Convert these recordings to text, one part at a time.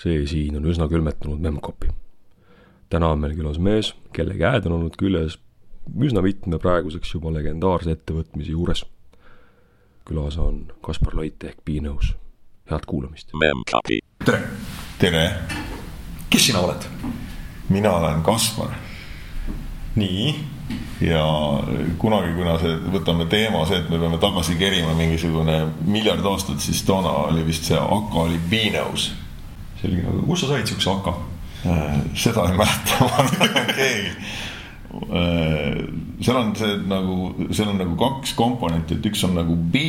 see siin on üsna külmetunud Memcpy. täna on meil külas mees, kelle käed on olnud küljes üsna mitme praeguseks juba legendaarse ettevõtmise juures. külas on Kaspar Loit ehk Piinõus. head kuulamist. tere, tere, kes sina oled? mina olen Kaspar nii, ja kunagi, kuna see, võtame teema see, et me peame tagasi kerima mingisugune miljard aastat, siis toona oli vist see AK oli Beanos. Selge, aga kust sa said siukse AK? seda ei mäleta, ma arvan, keegi. seal on see nagu, seal on nagu kaks komponenti, et üks on nagu B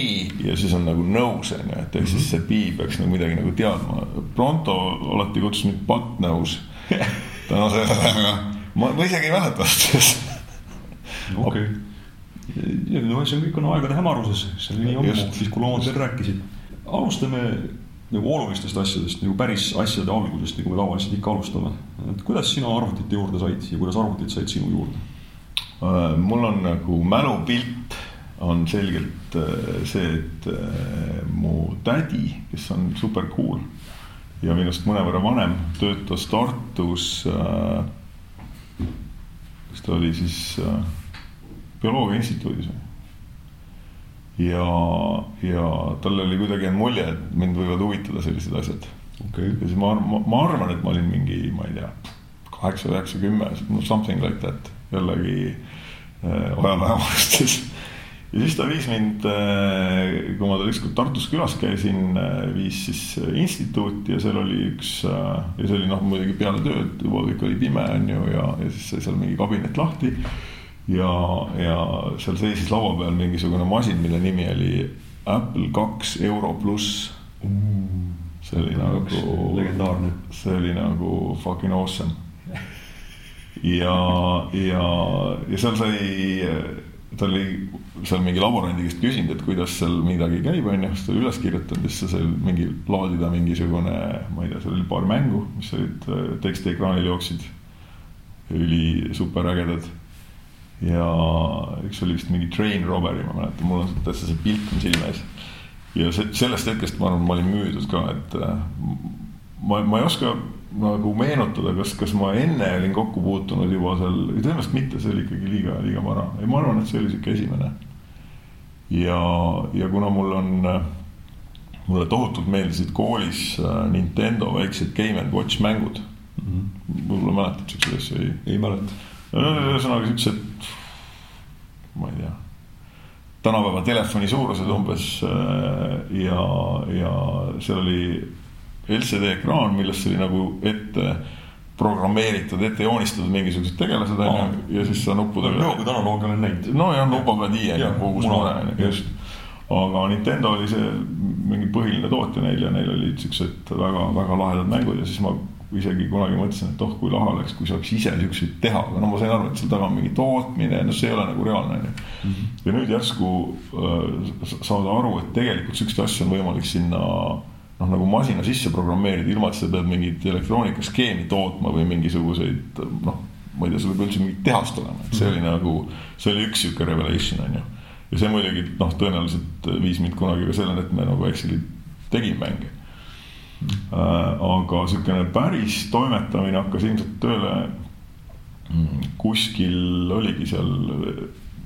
ja siis on nagu nose on ju, et ehk siis see B peaks nagu midagi nagu teadma. Pronto alati kutsus mind butt nose. täna sellega, ma, ma isegi ei mäleta vast okei okay.. no see on kõik on aegade hämaruses, see oli nii ammu, siis kui loomad veel rääkisid. alustame nagu olulistest asjadest nagu päris asjade algusest, nagu me tavaliselt ikka alustame. et kuidas sina arvutite juurde said ja kuidas arvutid said sinu juurde? Äh, mul on nagu mälupilt on selgelt äh, see, et äh, mu tädi, kes on super cool ja minust mõnevõrra vanem, töötas Tartus. kas ta oli siis bioloogia instituudis. Ja, ja tal oli kuidagi jäänud mulje, et mind võivad huvitada sellised asjad. Okay.. ja siis ma, ma, ma arvan, et ma olin mingi, ma ei tea, kaheksa, üheksa, kümme, something like that, jällegi äh, ajaloojamarustes ja siis ta viis mind, äh, kui ma tal ükskord Tartus külas käisin, äh, viis siis instituuti ja seal oli üks ja see oli noh, muidugi peale tööd juba kõik oli pime on ju ja, ja siis sai seal mingi kabinet lahti ja, ja seal seisis laua peal mingisugune masin, mille nimi oli Apple kaks Euro pluss mm.. see oli nagu. legendaarne. see oli nagu fucking awesome. ja, ja, ja seal sai, ta oli seal mingi laborandi käest küsinud, et kuidas seal midagi käib, onju, siis ta oli üles kirjutanud, siis sa sai mingi laadida mingisugune, ma ei tea, seal oli paar mängu, mis olid tekstiekraanil jooksid. üli super ägedad ja üks oli vist mingi train robbery, ma mäletan, mul on täitsa see pilt on silme ees. ja see, sellest hetkest ma arvan, ma olin müüdud ka, et äh, ma, ma ei oska nagu meenutada, kas, kas ma enne olin kokku puutunud juba seal, tõenäoliselt mitte, see oli ikkagi liiga, liiga vara. ei, ma arvan, et see oli sihuke esimene. ja, ja kuna mul on, mulle tohutult meeldisid koolis äh, Nintendo väiksed Game and Watch mängud mm. -hmm. võib-olla mäletad siukseid asju? ei, ei mäleta ühesõnaga siuksed, ma ei tea, tänapäeva telefoni suurused umbes äh, ja, ja seal oli LCD ekraan, millesse oli nagu ette programmeeritud, ette joonistatud mingisugused tegelased onju ja siis sa nuppudega. nõukogude analoogi olen näinud. no ja nupapadi onju, kogu suure onju, just. aga Nintendo oli see mingi põhiline tootja neil ja neil olid siuksed väga-väga lahedad mängud ja siis ma isegi kunagi mõtlesin, et oh, kui lahe oleks, kui saaks ise siukseid teha, aga no ma sain aru, et seal taga on mingi tootmine, no see ei ole nagu reaalne onju. Mhm. ja nüüd järsku äh, saada aru, et tegelikult siukseid asju on võimalik sinna noh, nagu masina sisse programmeerida, ilma et sa pead mingit elektroonikaskeemi tootma või mingisuguseid noh, ma ei tea, sul peab üldse mingit tehast olema, et see oli mhm. nagu, see oli üks sihuke revelation onju. ja see muidugi noh, tõenäoliselt viis mind kunagi ka selleni, et me nagu Excelit tegime mänge aga sihukene päris toimetamine hakkas ilmselt tööle mm, kuskil oligi seal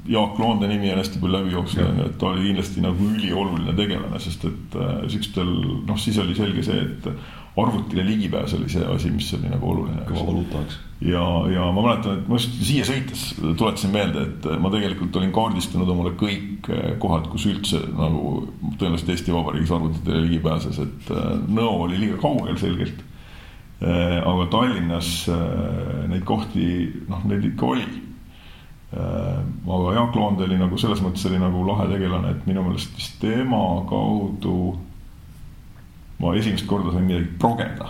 Jaak Loonde nimi on hästi palju läbi jooksnud, et ta oli kindlasti nagu ülioluline tegelane, sest et äh, siukstel, noh, siis oli selge see, et arvutile ligipääs oli see asi, mis oli nagu oluline. kõva valuuta, eks. ja, ja ma mäletan, et ma just siia sõites tuletasin meelde, et ma tegelikult olin kaardistanud omale kõik äh, kohad, kus üldse nagu tõenäoliselt Eesti Vabariigis arvutitele ligi pääses, et äh, Nõo oli liiga kaugel selgelt. aga Tallinnas neid kohti, noh, neid ikka oli aga Jaak Loond oli nagu selles mõttes oli nagu lahe tegelane, et minu meelest vist tema kaudu ma esimest korda sain midagi progeda.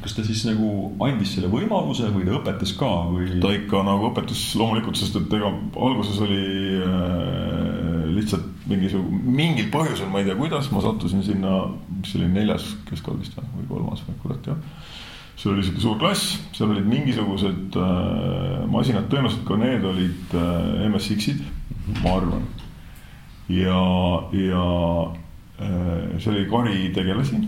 kas ta siis nagu andis selle võimaluse või ta õpetas ka või? ta ikka nagu õpetas loomulikult, sest et ega alguses oli äh, lihtsalt mingisugune, mingil põhjusel, ma ei tea, kuidas ma sattusin sinna, mis see oli neljas keskkool vist või kolmas või kurat jah seal oli sihuke suur klass, seal olid mingisugused äh, masinad, tõenäoliselt ka need olid äh, MSX-id, ma arvan. ja, ja äh, seal oli kari tegelasi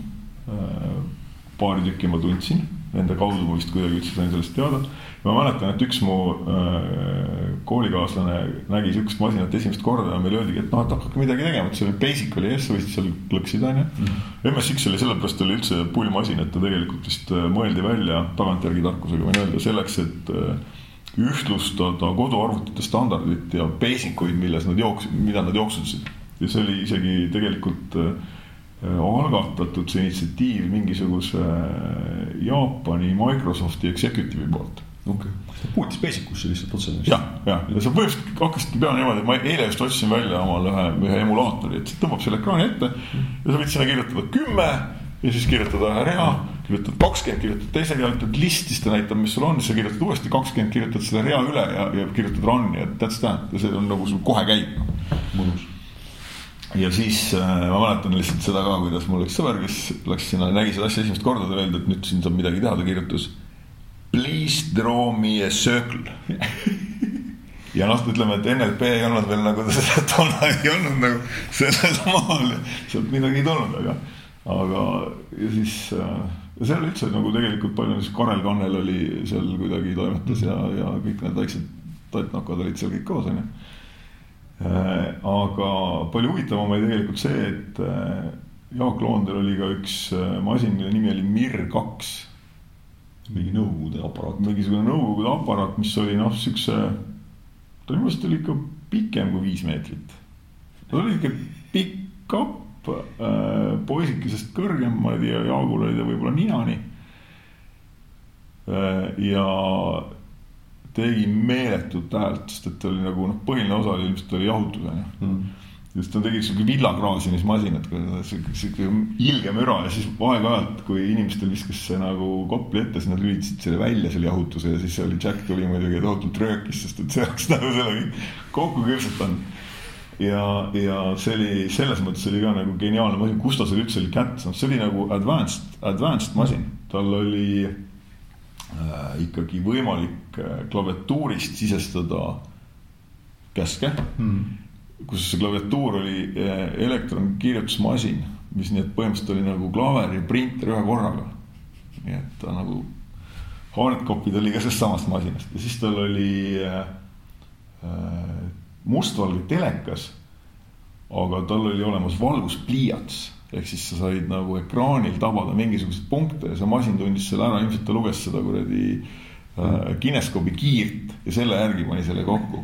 paari tükki ma tundsin, nende kaudu ma vist kuidagi üldse sain sellest teada. ma mäletan, et üks mu äh, koolikaaslane nägi sihukest masinat esimest korda ja meile öeldigi, et noh, et hakake midagi tegema, et see oli basic oli ees, sa võisid seal klõksida onju mm -hmm.. MSX oli sellepärast oli üldse pull masin, et ta tegelikult vist mõeldi välja tagantjärgi tarkusega võin öelda selleks, et äh, ühtlustada koduarvutite standardit ja basic uid, milles nad jooks-, mida nad jooksutasid. Ja see oli isegi tegelikult äh, algatatud see initsiatiiv mingisuguse äh, Jaapani Microsofti executive'i poolt. okei okay., puutis basic usse lihtsalt otse. jah, jah, ja sa põhimõtteliselt hakkasidki peale niimoodi, et ma eile just otsisin välja omale ühe, ühe emulaatori, et tõmbab selle ekraani ette ja sa võid sinna kirjutada kümme ja siis kirjutada ühe rea kirjutad kakskümmend, kirjutad teise rea, ütled list, siis ta näitab, mis sul on, siis sa kirjutad uuesti kakskümmend, kirjutad selle rea üle ja, ja kirjutad run'i ja that's that ja see on nagu sul kohe käib. mõnus. Ja siis äh, ma mäletan lihtsalt seda ka, kuidas mul üks sõber, kes läks sinna, nägi seda asja esimest korda, ta öeldi, et nüüd siin saab midagi teha, ta kirjutas. Please draw me a circle ja noh, ütleme, et NLP ei olnud veel nagu toona ei olnud nagu sellel maal, sealt midagi ei tulnud, aga, aga ja siis äh, ja seal üldse nagu tegelikult palju, siis Karel Kannel oli seal kuidagi toimetas ja, ja kõik need väiksed tattnokad olid seal kõik koos, onju. Äh, aga palju huvitavam oli tegelikult see, et äh, Jaak Loondel oli ka üks äh, masin, mille nimi oli Mir kaks. mingi Nõukogude aparaat. mingisugune Nõukogude aparaat, mis oli noh, siukse, ta minu arust oli ikka pikem kui viis meetrit. ta oli ikka pikk kapp äh, poisikesest kõrgem, ma ei tea, Jaagul oli ta võib-olla ninani äh,. ja tegi meeletut häält, sest et ta oli nagu noh, põhiline osa oli ilmselt oli jahutus onju. Mm. Just ta tegi siuke villakraasimismasinat, siuke, siuke ilge müra ja siis aeg-ajalt, kui inimestel viskas see nagu kopli ette, siis nad lülitasid selle välja, selle jahutuse ja siis oli Jack tuli muidugi tohutult röökis, sest et see oleks nagu selle kokku küpsetanud. Ja, ja see oli selles mõttes oli ka nagu geniaalne masin, kust ta selle üldse oli kätte saanud, see oli nagu advanced, advanced masin, tal oli äh, ikkagi võimalik klaviatuurist sisestada käske mm.. kus see klaviatuur oli äh, elektronkirjutusmasin, mis nii et põhimõtteliselt oli nagu klaver ja printer ühe korraga. nii et ta nagu, hardcopy tuli ka sellest samast masinast ja siis tal oli äh, äh, mustvalge telekas. aga tal oli olemas valguspliiats ehk siis sa said nagu ekraanil tabada mingisuguseid punkte ja see masin tundis selle ära, ilmselt ta luges seda kuradi äh, kineskoobi kiirt ja selle järgi pani selle kokku.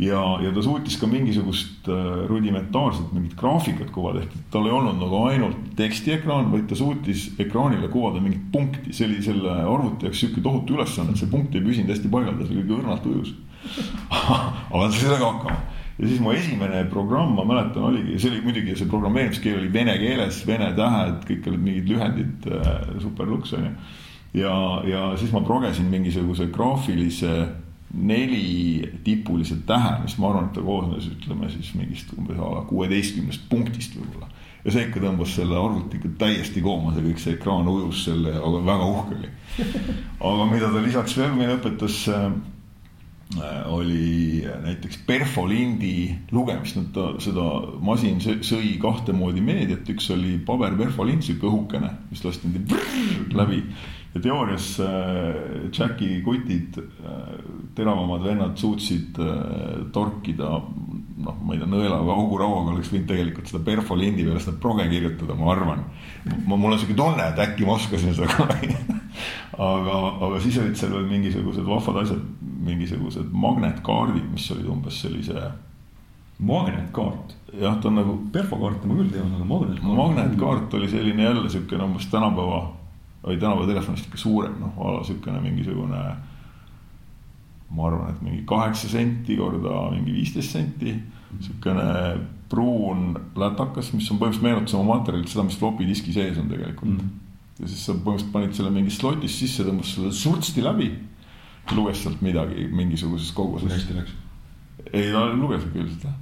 ja, ja ta suutis ka mingisugust äh, rudimentaarset mingit graafikat kuvada, ehk tal ei olnud nagu ainult tekstiekraan, vaid ta suutis ekraanile kuvada mingit punkti, see oli selle arvuti jaoks sihuke tohutu ülesanne, et see punkt ei püsinud hästi paigal, ta oli kõige õrnalt ujus aga ta sai sellega hakkama ja siis mu esimene programm, ma mäletan, oligi, see oli muidugi see programmeerimiskeel oli vene keeles, vene tähed, kõik olid mingid lühendid äh,, superluks onju. Ja, ja siis ma progesin mingisuguse graafilise nelitipulise tähe, mis ma arvan, et ta koosnes, ütleme siis mingist umbes a la kuueteistkümnest punktist võib-olla. ja see ikka tõmbas selle arvuti ikka täiesti kooma, see kõik see ekraan ujus selle, aga väga uhke oli. aga mida ta lisaks veel meile õpetas äh, oli näiteks perfolindi lugemist, et ta seda masin sõi kahte moodi meediat, üks oli paber-perfolind, sihuke õhukene, mis lasti niimoodi läbi. Ja teoorias äh, Jacki kutid äh,, teravamad vennad suutsid äh, torkida noh, ma ei tea, nõela või augurauaga oleks võinud tegelikult seda perfolindi peale seda proge kirjutada, ma arvan. mul on sihuke tunne, et äkki ma oskasin seda kunagi aga, aga siis olid seal veel mingisugused vahvad asjad, mingisugused magnetkaardid, mis olid umbes sellise. magnetkaart? jah, ta on nagu. perfokaarte ma küll tean, aga magnetkaart. magnetkaart oli selline jälle siukene umbes tänapäeva, või tänapäeva telefonist ikka suurem, noh, a la siukene mingisugune. ma arvan, et mingi kaheksa senti korda mingi viisteist senti, siukene pruun lätakas, mis on põhimõtteliselt meenutas oma materjalilt seda, mis flopi diski sees on tegelikult mm ja siis sa põhimõtteliselt panid selle mingi slot'is sisse, tõmbas selle surtsti läbi. luges sealt midagi mingisuguses koguses. hästi läks? ei, ta luges üldiselt jah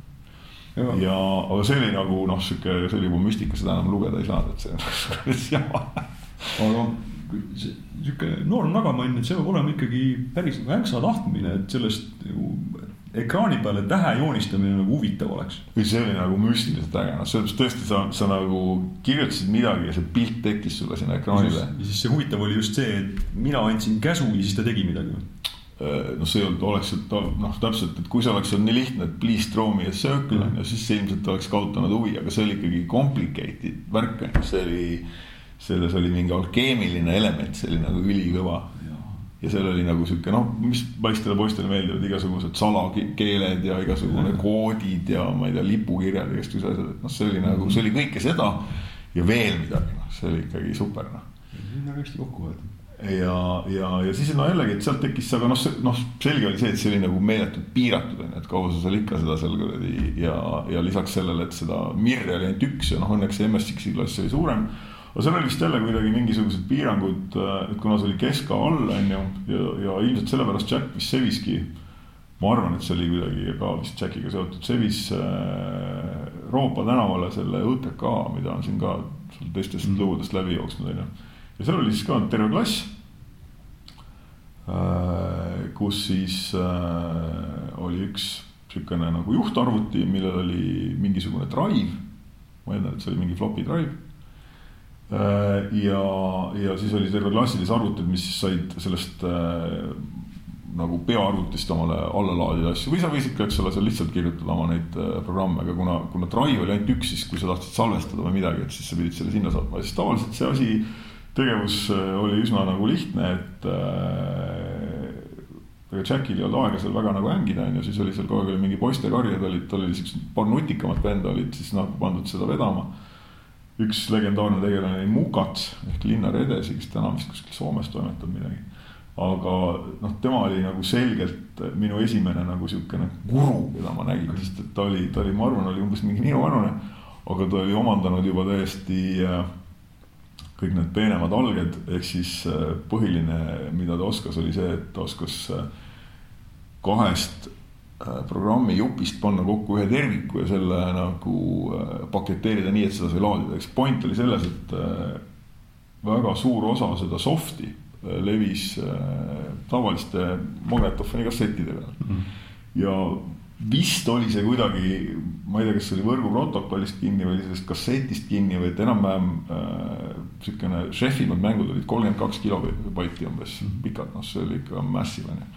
ja, ja, aga see oli nagu noh, sihuke, see oli juba müstika, seda enam lugeda ei saanud, et see on päris jama. Aga sihuke noor nagamann, et see peab olema ikkagi päris nagu änksa tahtmine, et sellest ju ekraani peale tähe joonistamine nagu huvitav oleks. või see oli nagu müstiliselt äge, noh, selles mõttes tõesti sa, sa nagu kirjutasid midagi ja see pilt tekkis sulle sinna ekraanile. ja siis see huvitav oli just see, et mina andsin käsu ja siis ta tegi midagi. noh, see ei olnud, oleks, et noh, täpselt, et kui see oleks olnud nii lihtne, et please draw me a circle on ju, siis see ilmselt oleks kaotanud huvi, aga see oli ikkagi complicated värk on ju, see oli selles oli mingi alkeemiline element, see oli nagu ülikõva ja seal oli nagu sihuke noh, mis poistele poistele meeldivad igasugused salakeeled ja igasugune koodid ja ma ei tea, lipukirjad ja igasugused asjad, et noh, see oli nagu, see oli kõike seda ja veel midagi, noh, see oli ikkagi super noh. väga hästi kokku võetud. Ja, ja, ja siis no jällegi, et sealt tekkis, aga noh, noh, selge oli see, et see oli nagu meeletult piiratud onju, et kaua sa seal ikka seda seal kuradi ja, ja lisaks sellele, et seda mirri oli ainult üks ja noh, õnneks see MSX-i klass oli suurem aga seal oli vist jälle kuidagi mingisugused piirangud, äh, et kuna see oli keska all, on ju, ja, ja ilmselt sellepärast Jack vist seviski. ma arvan, et see oli kuidagi ka vist Jackiga seotud, sevis äh, Roopa tänavale selle ÕTK, mida on siin ka teistest mm. lugudest läbi jooksnud, on ju. ja seal oli siis ka terve klass äh,. kus siis äh, oli üks sihukene nagu juhtarvuti, millel oli mingisugune drive. ma eeldan, et see oli mingi floppy drive ja, ja siis oli terve klassilisi arvuteid, mis siis said sellest äh, nagu peaarvutist omale alla laadida asju. Või sa võisid ka, eks ole, seal lihtsalt kirjutada oma neid äh, programme, aga kuna, kuna Drive oli ainult üks, siis kui sa tahtsid salvestada või midagi, et siis sa pidid selle sinna saatma. Ja siis tavaliselt see asi, tegevus äh, oli üsna nagu lihtne, et äh, ega Jackil ei olnud aega seal väga nagu hängida, on ju, siis oli seal kogu aeg oli mingi poistekarjad olid, tal oli siuksed paar nutikamat venda olid siis nagu pandud seda vedama üks legendaarne tegelane oli Mukats ehk Linnar Edesi, kes täna vist kuskil Soomes toimetab midagi. aga noh, tema oli nagu selgelt minu esimene nagu sihukene guru, keda ma nägin, sest et ta oli, ta oli, ma arvan, oli umbes mingi minuvanune. aga ta oli omandanud juba täiesti äh, kõik need peenemad alged, ehk siis äh, põhiline, mida ta oskas, oli see, et ta oskas äh, kahest programmi jupist panna kokku ühe terviku ja selle nagu äh, paketeerida nii, et seda sai laadida, eks point oli selles, et äh, väga suur osa seda soft'i levis tavaliste magnetofoni kassettide peal mm. ja vist oli see kuidagi, ma ei tea, kas see oli võrguprotokollist kinni või sellest kassetist kinni või et enam-vähem äh, sihukene šefimad mängud olid kolmkümmend kaks kilobaiti umbes -hmm. pikad, noh, see oli ikka massive onju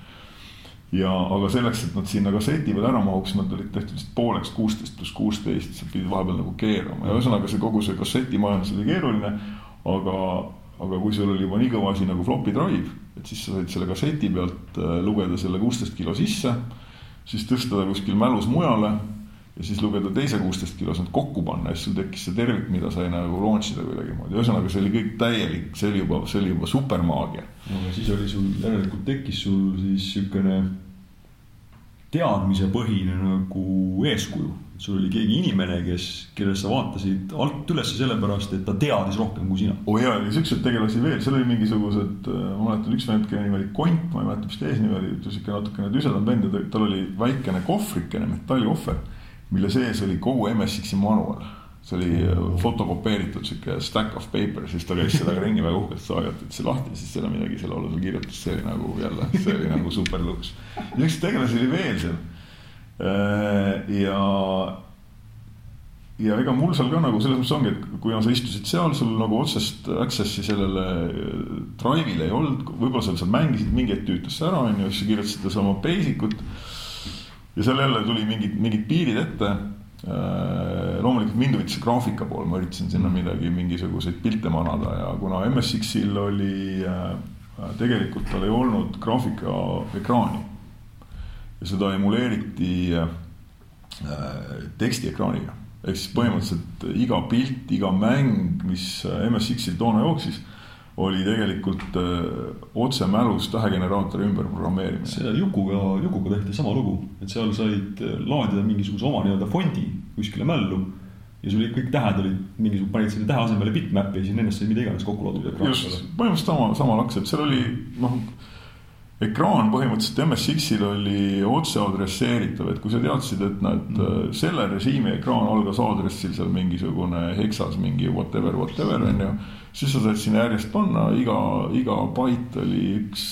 ja, aga selleks, et nad sinna kasseti peale ära mahuks, nad olid tehtud vist pooleks kuusteist pluss kuusteist, sa pidid vahepeal nagu keerama ja ühesõnaga see kogu see kassetimajandus oli keeruline. aga, aga kui sul oli juba nii kõva asi nagu floppy drive, et siis sa said selle kasseti pealt äh, lugeda selle kuusteist kilo sisse. siis tõsta ta kuskil mälus mujale ja siis lugeda teise kuusteist kilos nad kokku panna ja siis sul tekkis see tervik, mida sai nagu launch ida kuidagimoodi, ühesõnaga see oli kõik täielik, see oli juba, see oli juba supermaagia. no aga siis oli sul, järelikult tekkis sul siis niisugune teadmisepõhine nagu eeskuju. sul oli keegi inimene, kes, kellest sa vaatasid alt üles sellepärast, et ta teadis rohkem kui sina. oo oh jaa, ja siukseid tegelasi veel, seal oli mingisugused, ma mäletan, üks vend, kelle nimi oli Kont, ma ei mäleta, mis ta eesnimi oli, siuke natukene tüsedam vend ja tal oli väikene kohvrikene, metallikohver mille sees oli kogu MSX-i manual. see oli äh, fotokopeeritud sihuke stack of paper, siis ta käis sellega ringi väga uhkelt, sa ajatad see lahti, siis seal midagi selle alusel kirjutas, see oli nagu jälle, see oli nagu super luks. niisuguseid tegelasi oli veel seal. Äh, ja ja ega mul seal ka nagu selles mõttes ongi, et kui no, sa istusid seal, sul nagu otsest access'i sellele äh, drive'ile ei olnud, võib-olla sa seal mängisid, mingi hetk tüütas see ära, onju, siis sa kirjutasid sama basic ut ja seal jälle tuli mingid, mingid piirid ette. Äh, loomulikult mind huvitas graafika pool, ma üritasin sinna mm. midagi, mingisuguseid pilte manada ja kuna MSX-il oli äh, tegelikult tal ei olnud graafikaekraani. ja seda emuleeriti äh, tekstiekraaniga ehk siis põhimõtteliselt iga pilt, iga mäng, mis MSX-il toona jooksis oli tegelikult öö, otsemälus tähegeneraatori ümberprogrammeerimine. see Jukuga, Jukuga tehti sama lugu, et seal said laadida mingisuguse oma nii-öelda fondi kuskile mällu. ja sul kõik tähed olid mingisugune, panid selle tähe asemele bitmap'i ja siis nendest sai mida iganes kokku loodud. just, põhimõtteliselt sama, sama laks, et seal oli noh ekraan põhimõtteliselt MSX-il oli otse adresseeritav, et kui sa teadsid, et näed mm. Äh, selle režiimi ekraan algas aadressil seal mingisugune heksas mingi whatever, whatever on ju. Siis sa said sinna järjest panna, iga, iga bait oli üks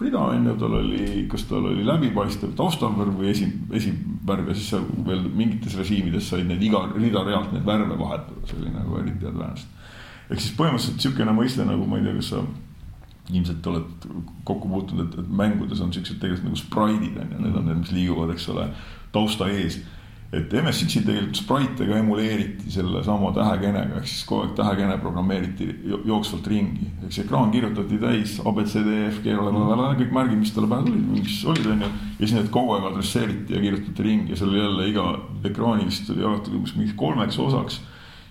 rida on ju, tal oli, kas tal oli läbipaistev taustalvärv või esi, esivärv ja siis seal veel mingites režiimides said need iga rida realt neid värve vahetada, see oli nagu eriti advanced. ehk siis põhimõtteliselt niisugune mõiste nagu ma ei tea, kas sa ilmselt oled kokku puutunud, et, et mängudes on siuksed tegelikult nagu spraidid on ju, need on need, mis liiguvad, eks ole, tausta ees et MSX-il tegelikult Sprite'ega emuleeriti sellesama tähekenega, ehk siis kogu aeg tähekene programmeeriti jooksvalt ringi. ehk see ekraan kirjutati täis abcd, FG, kõik märgid, mis talle pähe tulid, mis olid, onju. ja siis need kogu aeg adresseeriti ja kirjutati ringi ja seal oli jälle iga ekraani vist oli jagatud umbes mingiks kolmeks osaks.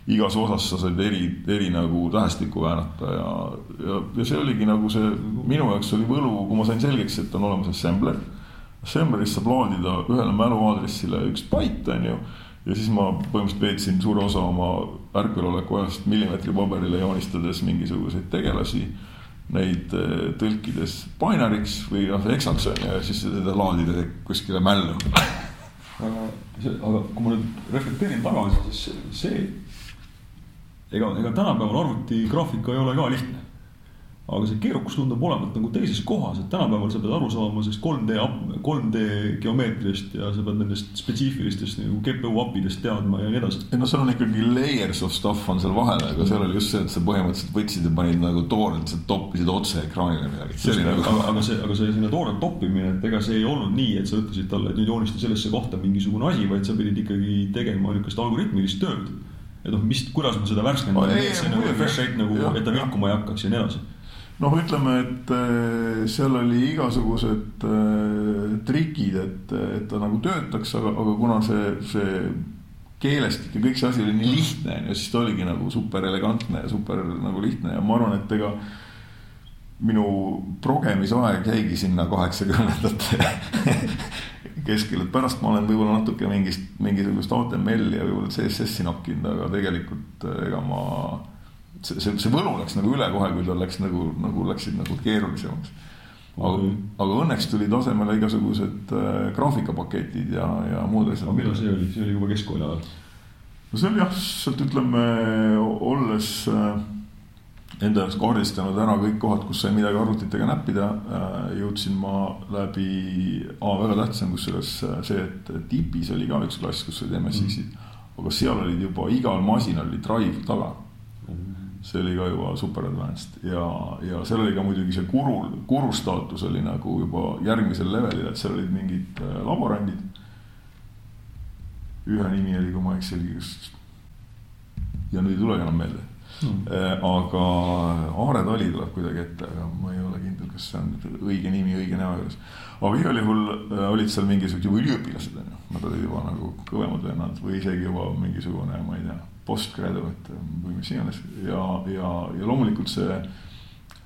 igas osas sa said eri, eri nagu tähestikku väänata ja, ja, ja see oligi nagu see, minu jaoks oli võlu, kui ma sain selgeks, et on olemas assembler Assembleris saab laadida ühele mäluaadressile üks bait, on ju. ja siis ma põhimõtteliselt veetsin suure osa oma ärkveloleku ajast millimeetri paberile joonistades mingisuguseid tegelasi. Neid eh, tõlkides binariks või noh, eksaks on ju ja siis seda laadida kuskile mällu. aga see, aga kui ma nüüd reflekteerin tagasi, siis see, ega, ega tänapäeval arvutigraafika ei ole ka lihtne aga see keerukus tundub olevat nagu teises kohas, et tänapäeval sa pead aru saama sellest 3D, 3D geomeetriast ja sa pead nendest spetsiifilistest nagu GPU API-dest teadma ja nii edasi. ei no seal on ikkagi layers of stuff on seal vahel, aga seal oli just see, et sa põhimõtteliselt võtsid ja panid nagu toorelt, sa toppisid otse ekraanile midagi. Nagu... aga, aga see, aga see sinna toorelt toppimine, et ega see ei olnud nii, et sa ütlesid talle, et nüüd joonista sellesse kohta mingisugune asi, vaid sa pidid ikkagi tegema niisugust algoritmilist tööd. et noh, mis, kuidas ma seda värskendama teen, see nagu refresh rate nagu, et ta vilkuma ei hakkaks ja nii edasi noh, ütleme, et äh, seal oli igasugused äh, trikid, et, et ta nagu töötaks, aga, aga kuna see, see keelestik ja kõik see asi oli nii lihtne, on ju, siis ta oligi nagu super elegantne ja super nagu lihtne ja ma arvan, et ega minu progemisaeg jäigi sinna kaheksakümnendate keskele, et pärast ma olen võib-olla natuke mingist, mingisugust HTML-i ja võib-olla CSS-i nokkinud, aga tegelikult ega ma see, see, see võlu läks nagu üle kohe, kui tal läks nagu, nagu läksid nagu keerulisemaks. aga mm., aga õnneks tulid asemele igasugused äh, graafikapaketid ja, ja muud asjad. millal see oli, see oli juba keskkooli ajal? no see oli jah, sealt ütleme, olles äh, enda jaoks kaardistanud ära kõik kohad, kus sai midagi arvutitega näppida äh,, jõudsin ma läbi, väga tähtis on kusjuures äh, see, et tipis oli ka üks klass, kus olid MSX-id mm., aga seal olid juba igal masinal oli drive taga see oli ka juba super advanced ja, ja seal oli ka muidugi see guru, guru staatus oli nagu juba järgmisel levelil, et seal olid mingid äh, laborandid. ühe nimi oli, kui ma ei eksi, oli just ja nüüd ei tulegi enam meelde. Äh, aga Aare Tali tuleb kuidagi ette, aga ma ei ole kindel, kas see on õige nimi õige näo juures. aga igal juhul äh, olid seal mingisugused juba üliõpilased on ju, nad olid juba nagu kõvemad vennad või isegi juba mingisugune, ma ei tea postgraduate või mis iganes ja, ja, ja loomulikult see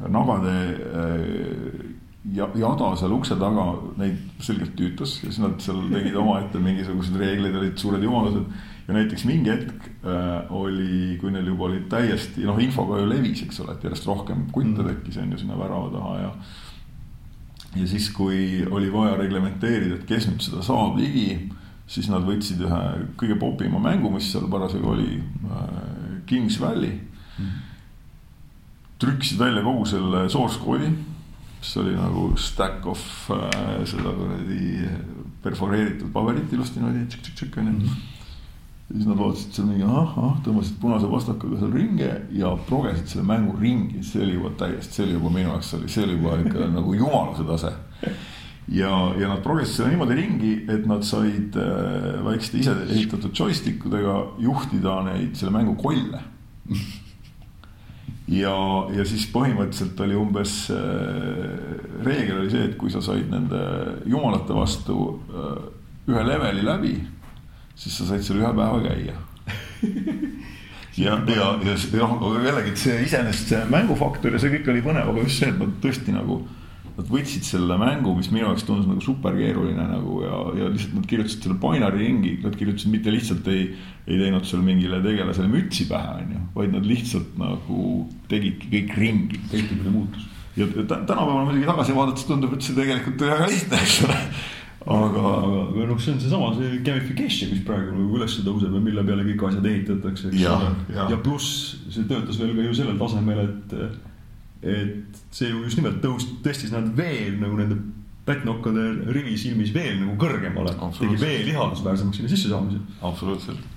nagade äh, ja jada seal ukse taga neid selgelt tüütas ja siis nad seal tegid omaette mingisugused reeglid, olid suured jumalused. ja näiteks mingi hetk äh, oli, kui neil juba olid täiesti noh, info ka ju levis, eks ole, et järjest rohkem kunte mm. tekkis on ju sinna värava taha ja. ja siis, kui oli vaja reglementeerida, et kes nüüd seda saab ligi siis nad võtsid ühe kõige popima mängu, mis seal parasjagu oli, äh, Kings Valley. Mm. trükkisid välja kogu selle source koodi, mis oli nagu stack of äh, seda kuradi perforeeritud paberit ilusti niimoodi tšik-tšik-tšik onju. Siis nad vaatasid seal mingi ahah, tõmbasid punase pastakaga seal ringe ja progesid selle mängu ringi, see oli juba täiesti, see oli juba minu jaoks oli, see oli juba ikka nagu jumaluse tase ja, ja nad progressisid seda niimoodi ringi, et nad said äh, väikeste ise ehitatud joystick udega juhtida neid selle mängu kolle. ja, ja siis põhimõtteliselt oli umbes äh, reegel oli see, et kui sa said nende jumalate vastu äh, ühe leveli läbi, siis sa said seal ühe päeva käia ja, ja, ja, noh, jällegi, see iseenesest see mängufaktor ja see kõik oli põnev, aga just see, et nad tõesti nagu nad võtsid selle mängu, mis minu jaoks tundus nagu super keeruline nagu ja, ja lihtsalt nad kirjutasid selle binary ringi, nad kirjutasid mitte lihtsalt ei, ei teinud seal mingile tegelasele mütsi pähe, onju, vaid nad lihtsalt nagu tegidki kõik ringi. käitumine muutus. ja tänapäeval muidugi tagasi vaadates tundub, et see tegelikult oli väga lihtne, eks ole aga, aga, aga noh, see on seesama, see gamification, mis praegu nagu üles tõuseb ja mille peale kõik asjad ehitatakse, eks ole. ja, ja pluss see töötas veel ka ju sellel tasemel, et et see ju just nimelt tõus-, tõstis nad veel nagu nende pättnokkade rivi silmis veel nagu kõrgemale. tegi veel ihaldusväärsemaks sinna sissesaamise. absoluutselt.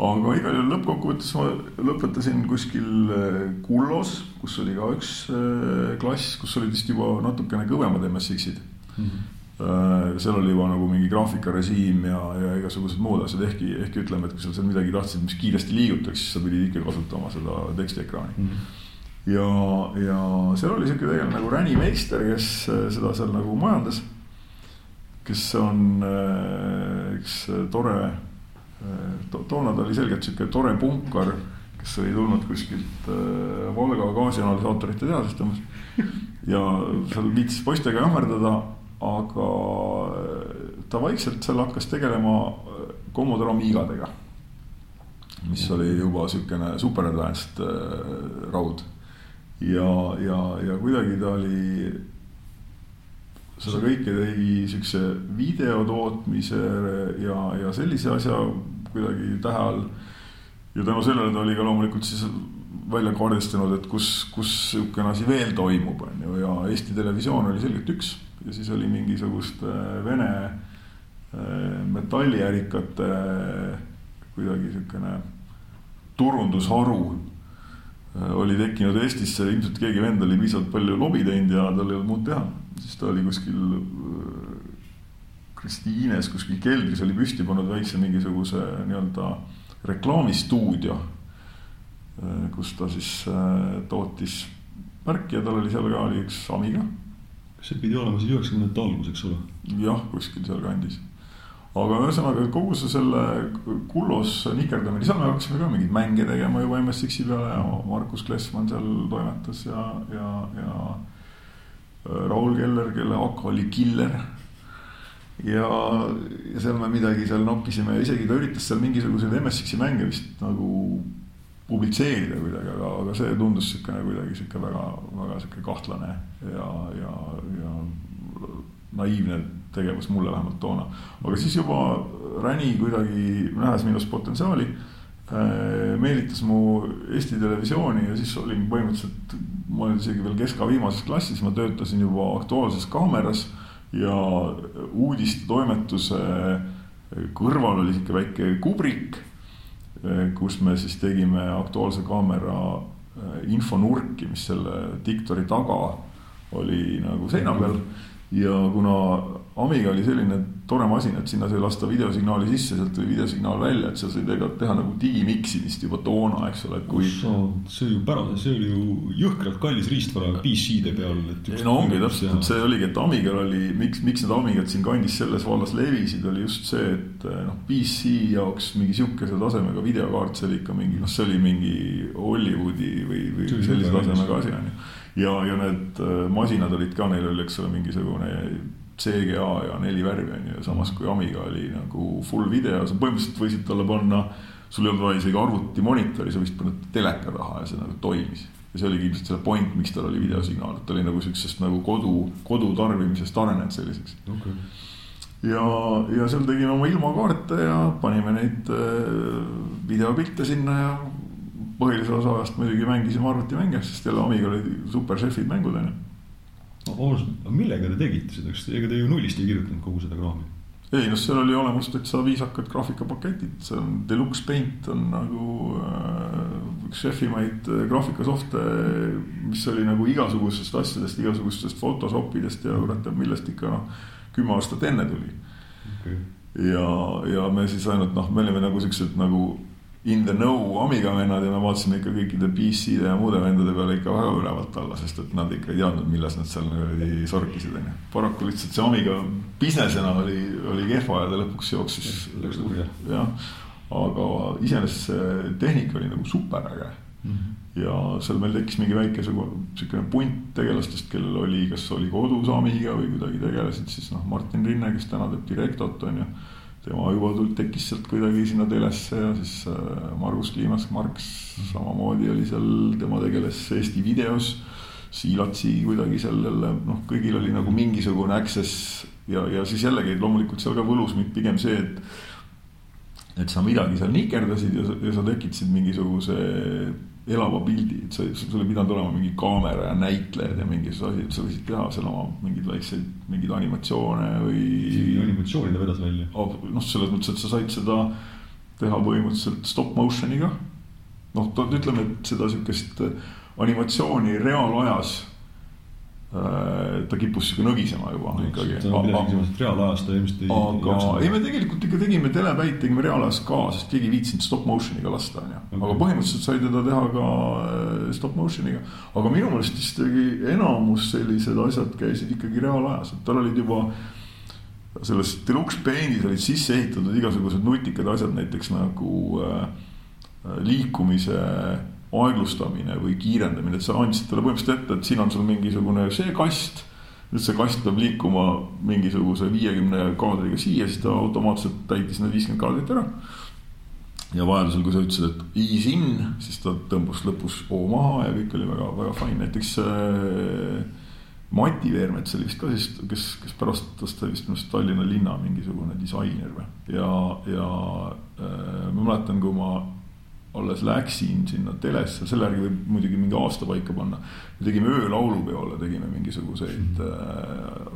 aga igal juhul lõppkokkuvõttes ma lõpetasin kuskil äh, Kullos, kus oli ka üks äh, klass, kus olid vist juba natukene kõvemad MSX-id mm. -hmm seal oli juba nagu mingi graafikarežiim ja, ja igasugused muud asjad, ehkki, ehkki ütleme, et kui sa seal midagi tahtsid, mis kiiresti liigutaks, siis sa pidid ikka kasutama seda tekstiekraani mm. -hmm ja, ja seal oli sihuke tegelane nagu Räni Meister, kes äh, seda seal nagu majandas. kes on äh, üks tore äh, to,, toona ta oli selgelt sihuke tore punkar, kes oli tulnud kuskilt Valga gaasianalüsaatorite tehasest umbes. ja seal viitsis poistega jammerdada, aga ta vaikselt seal hakkas tegelema Commodore Amigadega mis oli juba niisugune super advanced raud ja, ja, ja kuidagi ta oli, seda kõike tegi siukse video tootmise ja, ja sellise asja kuidagi tähe all. ja tänu sellele ta oli ka loomulikult siis välja kaardistanud, et kus, kus sihukene asi veel toimub, on ju, ja Eesti Televisioon oli selgelt üks ja siis oli mingisuguste Vene äh, metalliärikate kuidagi sihukene turundusharu oli tekkinud Eestisse, ilmselt keegi vend oli piisavalt palju lobi teinud ja tal ei olnud muud teha. siis ta oli kuskil äh, Kristiines kuskil keldris oli püsti pannud väikse mingisuguse nii-öelda reklaamistuudio. Äh, kus ta siis tootis märki ja tal oli seal ka oli üks Amiga. see pidi olema siis üheksakümnendate algus, eks ole? jah, kuskil sealkandis aga ühesõnaga kogu see selle Kullos nikerdamine, seal me hakkasime ka mingeid mänge tegema juba MSX-i peale ja Markus Klessmann seal toimetas ja, ja, ja äh, Raul Keller, kelle AK oli Killer. ja, ja seal me midagi seal nokisime ja isegi ta üritas seal mingisuguseid MSX-i mänge vist nagu publitseerida kuidagi, aga, aga see tundus siukene kuidagi sihuke väga, väga sihuke kahtlane ja, ja, ja naiivne tegevus mulle vähemalt toona. aga siis juba Räni kuidagi nähes minus potentsiaali äh, meelitas mu Eesti Televisiooni ja siis olin põhimõtteliselt, ma olin isegi veel keska viimases klassis, ma töötasin juba Aktuaalses Kaameras ja uudistetoimetuse kõrval oli sihuke väike kubrik, äh, kus me siis tegime Aktuaalse Kaamera äh, infonurki, mis selle diktori taga oli nagu seina peal ja kuna Amiga oli selline tore masin, et sinna sai lasta videosignaali sisse, sealt tuli videosignaal välja, et seal sai tegelikult teha nagu digimiksimist juba toona, eks ole, kui. see oli ju pärane, see oli ju jõhkralt kallis riistvara PC-de peal. no ongi täpselt, see oligi, et Amigal oli, miks, miks need Amigad siin kandis selles vallas levisid, oli just see, et noh, PC jaoks mingi sihukese tasemega videokaart, see oli ikka mingi, noh, see oli mingi Hollywoodi või, või sellise tasemega asi on ju ja, ja need äh, masinad olid ka, neil oli, eks ole, mingisugune CGA ja neli värvi on ju, samas kui Amiga oli nagu full video, sa põhimõtteliselt võisid talle panna, sul ei olnud vaja isegi arvutimonitori, sa võisid panna teleka taha ja see nagu toimis. ja see oligi ilmselt selle point, miks tal oli videosignaal, et ta oli nagu siuksest nagu kodu, kodutarbimisest arenenud selliseks okay. ja, ja seal tegime oma ilmakaarte ja panime neid äh, videopilte sinna ja põhilise osa ajast muidugi mängisime arvutimänge, sest jälle Amiga olid super šefid mängud onju. Millega te tegite seda, kas ega te ju nullist ei kirjutanud kogu seda kraami? ei noh, seal oli olemas täitsa viisakad graafikapaketid, see on Deluxe Paint on nagu äh, üks šefimaid äh, graafikasofte, mis oli nagu igasugustest asjadest, igasugustest Photoshopidest ja kurat teab millest ikka noh, kümme aastat enne tuli. Okay.. ja, ja me siis ainult noh, me olime nagu siuksed nagu in the know Amiga vennad ja me vaatasime ikka kõikide PC-de ja muude vendade peale ikka väga ülevalt alla, sest et nad ikka ei teadnud, milles nad seal niimoodi sorkisid, onju. paraku lihtsalt see Amiga business'ena oli, oli kehva ja ta lõpuks jooksis. Läks kurja. jah, aga iseenesest see tehnika oli nagu superäge mm. -hmm. ja seal meil tekkis mingi väike siukene punt tegelastest, kellel oli, kas oli kodus Amiga või kuidagi tegelesid siis noh, Martin Rinne, kes täna teeb Directot, onju tema juba tekkis sealt kuidagi sinna telesse ja siis äh, Margus Kliimas, Marks samamoodi oli seal, tema tegeles Eesti videos. Siilatsi kuidagi sellele, noh, kõigil oli nagu mingisugune access ja, ja siis jällegi loomulikult seal ka võlus mind pigem see, et et sa midagi seal nikerdasid ja, ja sa tekitasid mingisuguse elava pildi, et sa, sul ei pidanud olema mingi kaamera ja näitlejad ja mingi see asi, et sa võisid teha seal oma mingeid väikseid, mingeid animatsioone või. isegi animatsiooni ta vedas välja. noh, selles mõttes, et sa said seda teha põhimõtteliselt stop motion'iga. noh, ütleme, et seda sihukest animatsiooni reaalajas ta kippus sihuke nõgisema juba no, ikkagi. reaalajas ta ilmselt ei. aga ei, me tegelikult ikka tegime telepäid, tegime reaalajas ka, sest keegi ei viitsinud stop motion'iga lasta, onju. aga põhimõtteliselt sai teda teha ka äh, stop motion'iga. aga minu meelest vist enamus sellised asjad käisid ikkagi reaalajas, et tal olid juba selles deluxe paint'is olid sisse ehitatud igasugused nutikad asjad, näiteks nagu äh, liikumise äh, aeglustamine või kiirendamine, et sa andsid talle põhimõtteliselt ette, et siin on sul mingisugune see kast. nüüd see kast peab liikuma mingisuguse viiekümne kaadriga siia, siis ta automaatselt täitis need viiskümmend kaadrit ära. ja vajadusel, kui sa ütlesid, et ease in, siis ta tõmbas lõpus O maha ja kõik oli väga, väga fine, näiteks äh, Mati Veermets oli vist ka siis, kes, kes pärast tast vist minu arust Tallinna linna mingisugune disainer või. ja, ja äh, ma mäletan, kui ma alles läksin sinna telesse, selle järgi võib muidugi mingi aasta paika panna. me tegime öölaulupeole, tegime mingisuguseid äh,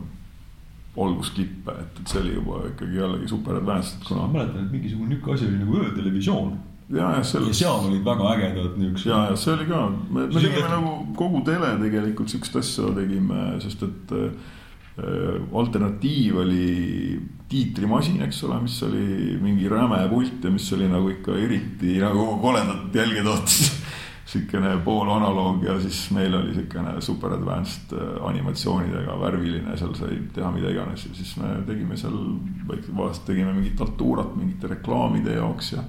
olgusklippe, et, et see oli juba ikkagi jällegi super advanced, kuna. ma mäletan, et mingisugune niisugune asi oli nagu öötelevisioon. ja, ja ja seal olid väga ägedad niisugused. ja, ja see oli ka, me, me tegime nagu kogu tele tegelikult siukest asja tegime, sest et äh, Äh, alternatiiv oli tiitrimasin, eks ole, mis oli mingi räme pult ja mis oli nagu ikka eriti nagu koledat jälge tootis sihukene poolanaloog ja siis meil oli sihukene super advanced äh, animatsioonidega, värviline, seal sai teha mida iganes ja siis me tegime seal, vahest tegime mingit altuurat mingite reklaamide jaoks ja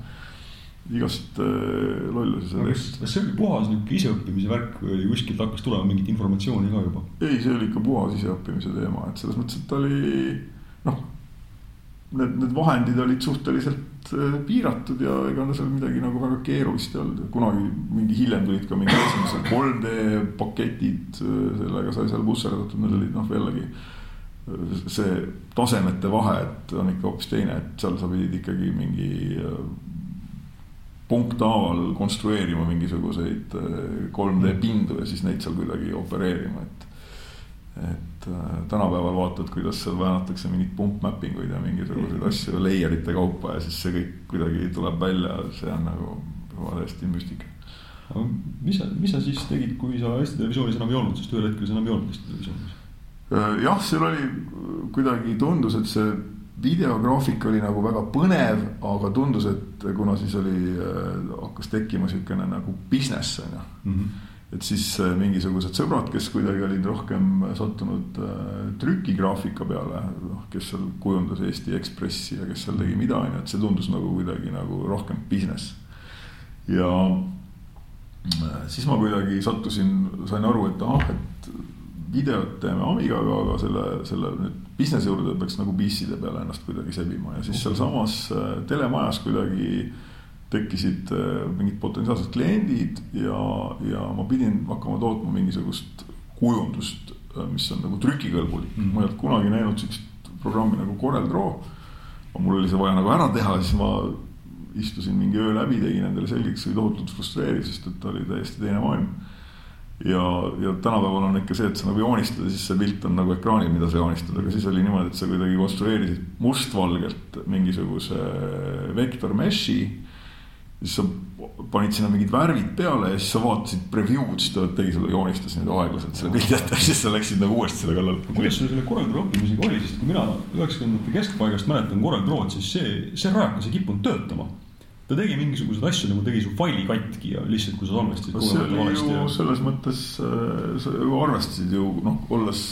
igast äh, lollusi seal tehti. kas see oli puhas niisugune iseõppimise värk või oli kuskilt hakkas tulema mingit informatsiooni ka juba? ei, see oli ikka puhas iseõppimise teema, et selles mõttes, et oli noh, need, need vahendid olid suhteliselt äh, piiratud ja ega seal midagi nagu väga keerulist ei olnud, kunagi mingi hiljem tulid ka mingid esimesed 3D paketid, äh, sellega sai seal busserdatud, need olid noh, jällegi see tasemete vahe, et on ikka hoopis teine, et seal sa pidid ikkagi mingi punkthaaval konstrueerima mingisuguseid 3D äh, pindu ja siis neid seal kuidagi opereerima, et. et äh, tänapäeval vaatad, kuidas seal väänatakse mingeid pumpmapping uid ja mingisuguseid asju layer ite kaupa ja siis see kõik kuidagi tuleb välja, see on nagu juba täiesti müstika. mis sa, mis sa siis tegid, kui sa Eesti Televisioonis enam ei olnud, sest ühel hetkel sa enam ei olnud Eesti Televisioonis? Äh, jah, seal oli kuidagi tundus, et see videograafik oli nagu väga põnev, aga tundus, et kuna siis oli, äh, hakkas tekkima niisugune nagu business on ju mm. -hmm. Et siis äh, mingisugused sõbrad, kes kuidagi olid rohkem sattunud äh, trükigraafika peale, noh, kes seal kujundas Eesti Ekspressi ja kes seal tegi mida, on ju, et see tundus nagu kuidagi nagu rohkem business. ja siis ma kuidagi sattusin, sain aru, et ahah, et videot teeme Amigaga, aga selle, selle nüüd business'i juurde peaks nagu PC-de peale ennast kuidagi sebima ja siis sealsamas äh, telemajas kuidagi tekkisid äh, mingid potentsiaalsed kliendid ja, ja ma pidin hakkama tootma mingisugust kujundust, äh, mis on nagu trükikõlbulik mm. ma ei olnud kunagi näinud sihukest programmi nagu Corel Draw. mul oli see vaja nagu ära teha, siis ma istusin mingi öö läbi, tegin endale selgeks, see oli tohutult frustreeriv, sest et oli täiesti teine maailm ja, ja tänapäeval on ikka see, et sa nagu joonistad ja siis see pilt on nagu ekraanil, mida sa joonistad, aga siis oli niimoodi, et sa kuidagi konstrueerisid mustvalgelt mingisuguse vektor mesh'i. Siis sa panid sinna mingid värvid peale ja siis sa vaatasid preview'd, siis ta tegi sulle, joonistas nüüd aeglaselt selle pildi ette ja siis sa läksid nagu uuesti selle kallale. kuidas sul selle Corel Draw õppimisega oli, sest kui mina üheksakümnendate keskpaigast mäletan Corel Draw'd, siis see, see rajakas ei kippunud töötama ta tegi mingisuguseid asju nagu tegi su faili katki ja lihtsalt, kui sa salvestasid. see oli ju ja... selles mõttes, äh, sa ju arvestasid ju noh, olles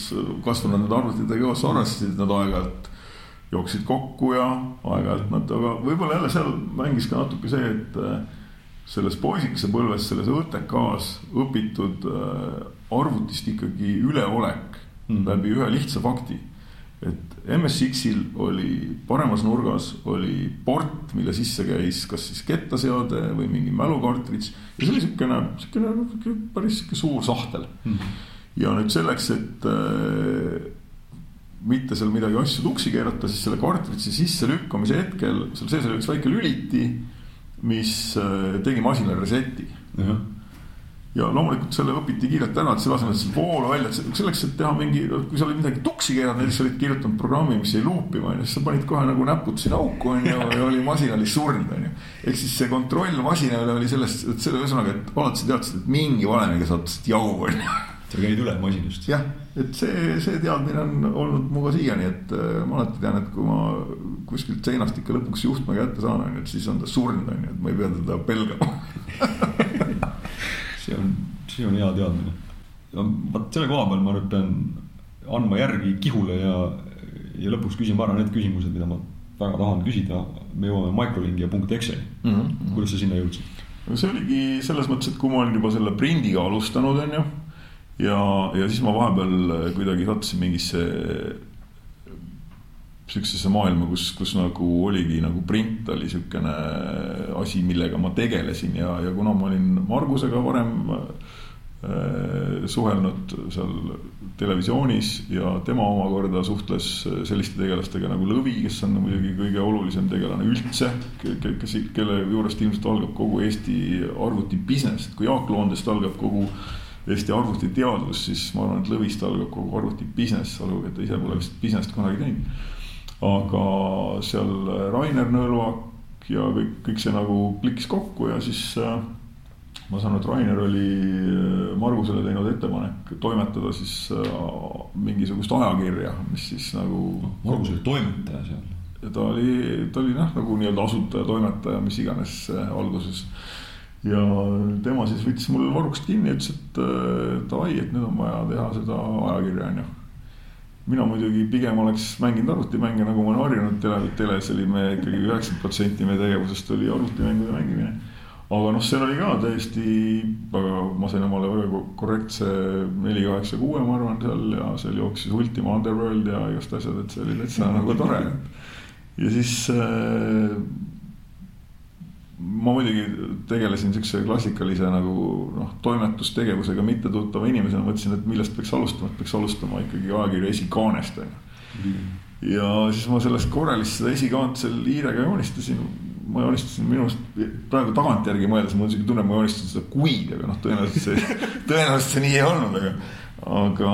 kasvanud nende arvutitega sa arvestasid nad aeg-ajalt. Jooksid kokku ja aeg-ajalt nad, aga võib-olla jälle seal mängis ka natuke see, et äh, selles poisikese põlves, selles ÕTK-s õpitud äh, arvutist ikkagi üleolek mm. läbi ühe lihtsa fakti et MSX-il oli paremas nurgas oli port, mille sisse käis kas siis kettaseade või mingi mälukartridž ja see oli siukene, siukene päris suur sahtel mm. ja nüüd selleks, et äh, mitte seal midagi asju tuksi keerata, siis selle kartridži sisse lükkamise hetkel seal sees oli üks väike lüliti, mis äh, tegi masinale reset'i uh. -huh ja loomulikult selle õpiti kiirelt ära, et selle asemel, et seda voolu välja, et selleks, et teha mingi, kui sa olid midagi tuksi keeranud, näiteks olid kirjutanud programmi, mis jäi luupima, onju, siis sa panid kohe nagu näpud sinna auku, onju, ja oli, masin oli surnud, onju. ehk siis see kontroll masina üle oli sellest, et selle ühesõnaga, et alati sa teadsid, et mingi valemiga saad jau, onju. Sa käid üle masinast. jah, et see, see teadmine on olnud minuga siiani, et äh, ma alati tean, et kui ma kuskilt seinast ikka lõpuks juhtme kätte saan, onju, et siis on ta surnud, onju, et ma ei pea teda pelgama see on, see on hea teadmine. vot selle koha peal ma nüüd pean andma järgi kihule ja, ja lõpuks küsima ära need küsimused, mida ma väga tahan küsida. me jõuame microlingi ja punkt Exceli mm. -hmm. kuidas sa sinna jõudsid? no see oligi selles mõttes, et kui ma olin juba selle prindiga alustanud, onju. Ja, ja siis ma vahepeal kuidagi sattusin mingisse sihukesesse maailma, kus, kus nagu oligi nagu print oli sihukene asi, millega ma tegelesin. Ja, ja kuna ma olin Margusega varem äh, suhelnud seal televisioonis ja tema omakorda suhtles selliste tegelastega nagu Lõvi, kes on muidugi kõige olulisem tegelane üldse, kes, kelle juurest ilmselt algab kogu Eesti arvuti business, kui Jaak Loondest algab kogu Eesti arvutiteadus, siis ma arvan, et Lõvist algab kogu arvuti business, olgugi et ta ise pole vist business't kunagi teinud aga seal Rainer Nõlvak ja kõik, kõik see nagu klikkis kokku ja siis äh, ma saan aru, et Rainer oli äh, Margusele teinud ettepanek toimetada siis äh, mingisugust ajakirja, mis siis nagu. Margus oli toimetaja seal. ta oli, ta oli noh, nagu nii-öelda asutaja, toimetaja, mis iganes alguses. Ja tema siis võttis mul varrukast kinni ja ütles, et davai, et nüüd on vaja teha seda ajakirja, onju mina muidugi pigem oleks mänginud arvutimänge, nagu ma olen harjunud tele, teles oli me ikkagi üheksakümmend protsenti meie tegevusest oli arvutimängude mängimine. aga noh, seal oli ka täiesti, väga, ma sain omale väga korrektse neli, kaheksa, kuue, ma arvan, seal ja seal jooksis Ultima Underworld ja igast asjad, et see oli täitsa nagu tore. ja siis äh, ma muidugi tegelesin siukse klassikalise nagu noh, toimetustegevusega mittetuttava inimesena, mõtlesin, et millest peaks alustama, et peaks alustama ikkagi ajakirja esikaanest on ju. ja siis ma sellest korralist seda esikaant seal hiirega joonistasin. ma joonistasin minu arust praegu tagantjärgi mõeldes, mul on siuke tunne, ma joonistasin seda kuid, aga noh, tõenäoliselt see, tõenäoliselt see nii ei olnud, aga aga,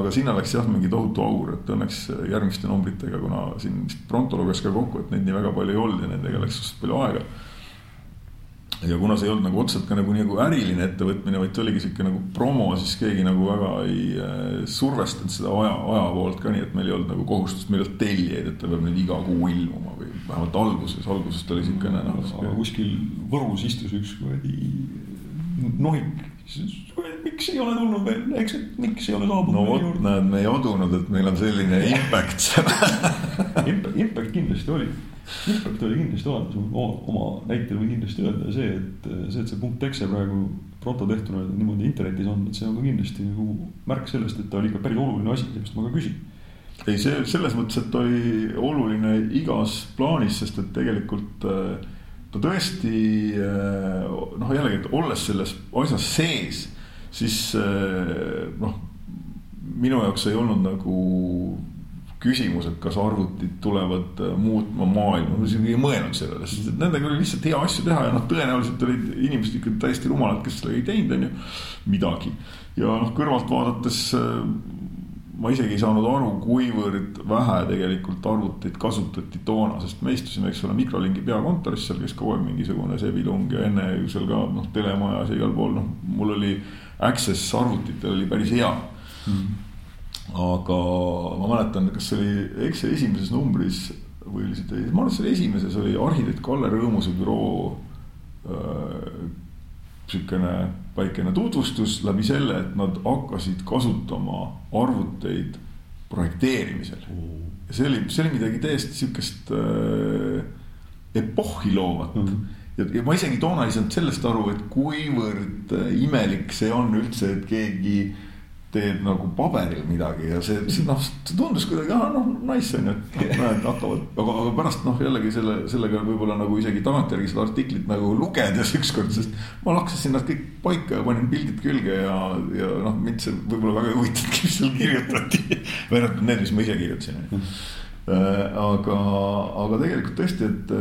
aga sinna läks jah, mingi tohutu aur, et õnneks järgmiste numbritega, kuna siin vist Pronto luges ka kokku, et neid nii väga palju ei olnud ja nendega läks suhteliselt palju aega ja kuna see ei olnud nagu otseselt ka nagu, nagu äriline ettevõtmine, vaid see oligi sihuke nagu promo, siis keegi nagu väga ei äh, survestanud seda aja, aja poolt ka nii, et meil ei olnud nagu kohustust millalt tellijaid, et ta peab nüüd iga kuu ilmuma või vähemalt alguses, alguses ta oli siukene noh. aga kuskil Võrus istus üks kuradi nohik, miks ei ole tulnud veel, eks, miks ei ole saabunud. no vot, näed, me ei adunud, et meil on selline impact Impact kindlasti oli Impact oli kindlasti olemas, oma näitel võin kindlasti öelda see, et see, et see punkt exe praegu proto tehtuna niimoodi internetis on, et see on ka kindlasti nagu märk sellest, et ta oli ikka päris oluline asi, seepärast ma ka küsin. ei, see selles mõttes, et oli oluline igas plaanis, sest et tegelikult äh, ta tõesti äh, noh, jällegi, et olles selles asjas sees, siis noh, minu jaoks ei olnud nagu küsimus, et kas arvutid tulevad äh, muutma maailma, ma isegi ei mõelnud sellele, sest et nendega oli lihtsalt hea asju teha ja noh, tõenäoliselt olid inimesed ikka täiesti rumalad, kes sellega ei teinud, on ju, midagi. ja noh, kõrvalt vaadates äh, ma isegi ei saanud aru, kuivõrd vähe tegelikult arvuteid kasutati toona, sest me istusime, eks ole, mikrolingi peakontoris, seal kogu aeg mingisugune Sebilung ja enne seal ka noh, telemajas ja igal pool, noh, mul oli access arvutitel oli päris hea. Mm aga ma mäletan, kas see oli Exceli esimeses numbris või oli see teises, ma arvan, et see oli esimeses oli arhitekt Kalle Rõõmuse büroo äh, sihukene väikene tutvustus läbi selle, et nad hakkasid kasutama arvuteid projekteerimisel. ja see oli, see oli midagi täiesti sihukest äh, epohhi loovat mm. -hmm ja, ja ma isegi toona ei saanud sellest aru, et kuivõrd imelik see on üldse, et keegi äh, teed nagu paberil midagi ja see, see noh, see tundus kuidagi, ah noh, nice on ju, et näed, hakkavad, aga, aga pärast noh, jällegi selle, sellega võib-olla nagu isegi tagantjärgi seda artiklit nagu lugedes ükskord, sest ma laksasin nad kõik paika ja panin pildid külge ja, ja noh, mind see võib-olla väga ei huvitanud, mis seal kirjutati. või noh, need, mis ma ise kirjutasin aga, aga tegelikult tõesti, et,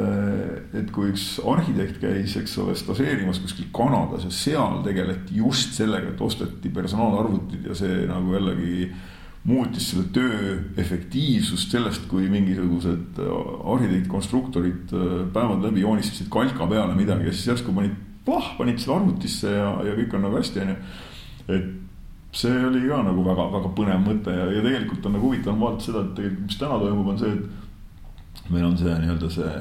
et kui üks arhitekt käis, eks ole, stažeerimas kuskil Kanadas ja seal tegeleti just sellega, et osteti personaalarvutid ja see nagu jällegi muutis selle töö efektiivsust sellest, kui mingisugused arhitekt-konstruktorid äh, päevad läbi joonistasid kalka peale midagi ja siis järsku panid, plah, panid selle arvutisse ja, ja kõik on nagu hästi, onju. et see oli ka nagu väga-väga põnev mõte ja, ja tegelikult on nagu huvitav vaadata seda, et tegelikult, mis täna toimub, on see, et meil on see nii-öelda see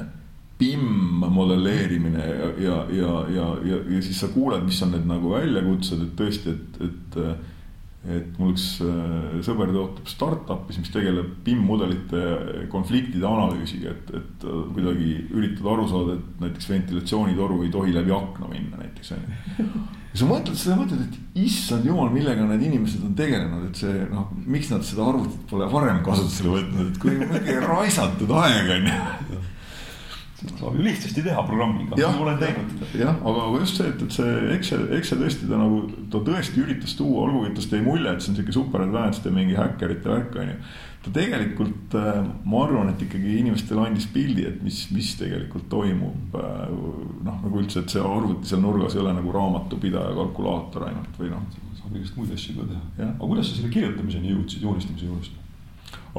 BIM modelleerimine ja, ja, ja, ja, ja, ja siis sa kuuled, mis on need nagu väljakutsed, et tõesti, et, et et mul üks äh, sõber töötab startup'is, mis tegeleb BIM-mudelite konfliktide analüüsiga, et, et äh, kuidagi üritada aru saada, et näiteks ventilatsioonitoru ei tohi läbi akna minna näiteks on ju. Ja sa mõtled, sa mõtled, et issand jumal, millega need inimesed on tegelenud, et see noh, miks nad seda arvutit pole varem kasutusele võtnud, et kui mingi raisatud aeg on ju saab ju lihtsasti teha programmiga, nagu olen teinud. jah, aga just see, et, et see Excel, Excel tõesti ta nagu, ta tõesti üritas tuua, olgugi et tast jäi mulje, et see on sihuke super advanced ja mingi häkkerite värk on ju. Ta tegelikult, äh, ma arvan, et ikkagi inimestele andis pildi, et mis, mis tegelikult toimub. Äh, noh, nagu üldse, et see arvuti seal nurgas ei ole nagu raamatupidaja kalkulaator ainult või noh. saab igast muid asju ka teha. aga kuidas sa selle kirjutamiseni jõudsid, joonistamise juurest?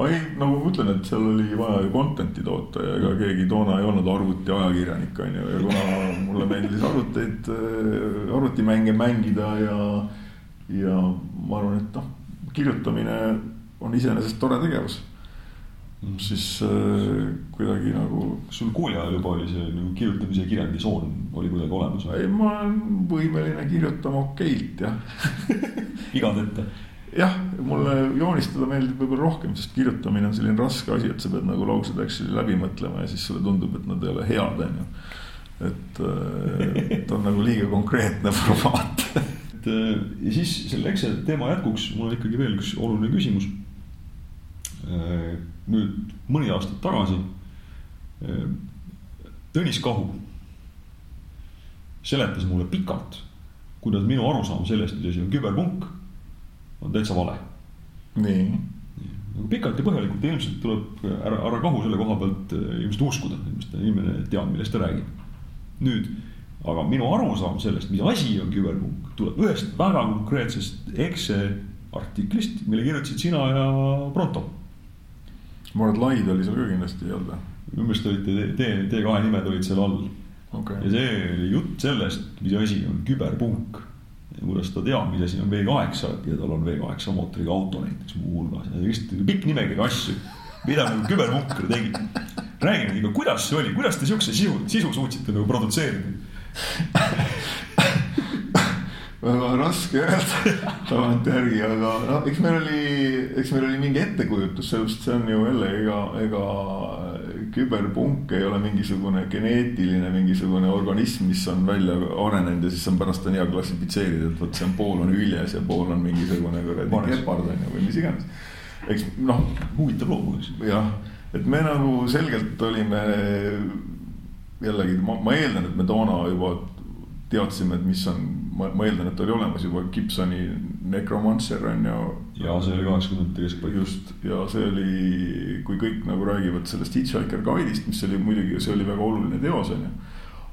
ei, nagu ma ütlen, et seal oli vaja ju content'i toota ja ega keegi toona ei olnud arvutiajakirjanik on ju ja kuna mulle meeldis arvuteid, äh, arvutimänge mängida ja. ja ma arvan, et noh, kirjutamine on iseenesest tore tegevus mm.. siis äh, kuidagi nagu. kas sul kooli ajal juba oli see nagu kirjutamise ja kirjandisoon oli kuidagi olemas? ei, ma olen võimeline kirjutama okeilt jah igad ette jah, mulle joonistada meeldib võib-olla rohkem, sest kirjutamine on selline raske asi, et sa pead nagu laused actually läbi mõtlema ja siis sulle tundub, et nad ei ole head, on ju. et, et on nagu liiga konkreetne formaat et ja siis selle Excel teema jätkuks mul on ikkagi veel üks oluline küsimus. Nüüd mõni aasta tagasi Tõnis Kahu seletas mulle pikalt, kuidas minu arusaam sellest, mis asi on küberpunk on täitsa vale. nii. nagu pikalt ja põhjalikult ja ilmselt tuleb ära, ära kahu selle koha pealt eh, ilmselt uskuda, ilmselt inimene teab, millest ta räägib. nüüd, aga minu arusaam sellest, mis asi on küberpunk, tuleb ühest väga konkreetsest Exe artiklist, mille kirjutasid sina ja Pronto. Ma arvan, et Laid oli seal ka kindlasti ei olnud või? minu meelest olite T, T2 nimed olid seal all. Okay.. ja see oli jutt sellest, mis asi on küberpunk. Kuidas ta teab, mis asi on V8 ja tal on V8 mootoriga auto näiteks muuhulgas pikk nimekiri asju, mida nagu kübermunker tegi. räägi nüüd ikka, kuidas see oli, kuidas te siukse sisu, sisu suutsite nagu produtseerida väga raske öelda tagantjärgi, aga noh, eks meil oli, eks meil oli mingi ettekujutus sellest, see on ju jälle ega, ega küberpunk ei ole mingisugune geneetiline mingisugune organism, mis on välja arenenud ja siis on pärast on hea klassifitseerida, et vot see on pool on hüljes ja pool on mingisugune kuradi kepard on ju või mis iganes. eks noh. huvitav loom muidugi. jah, et me nagu selgelt olime jällegi ma, ma eeldan, et me toona juba teadsime, et mis on, ma, ma eeldan, et oli olemas juba Gibsoni Necromancer on ju ja see oli kaheksakümnendate keskpaik. just, ja see oli, kui kõik nagu räägivad sellest Hitchhiker Guide'ist, mis oli muidugi, see oli väga oluline teos, on ju.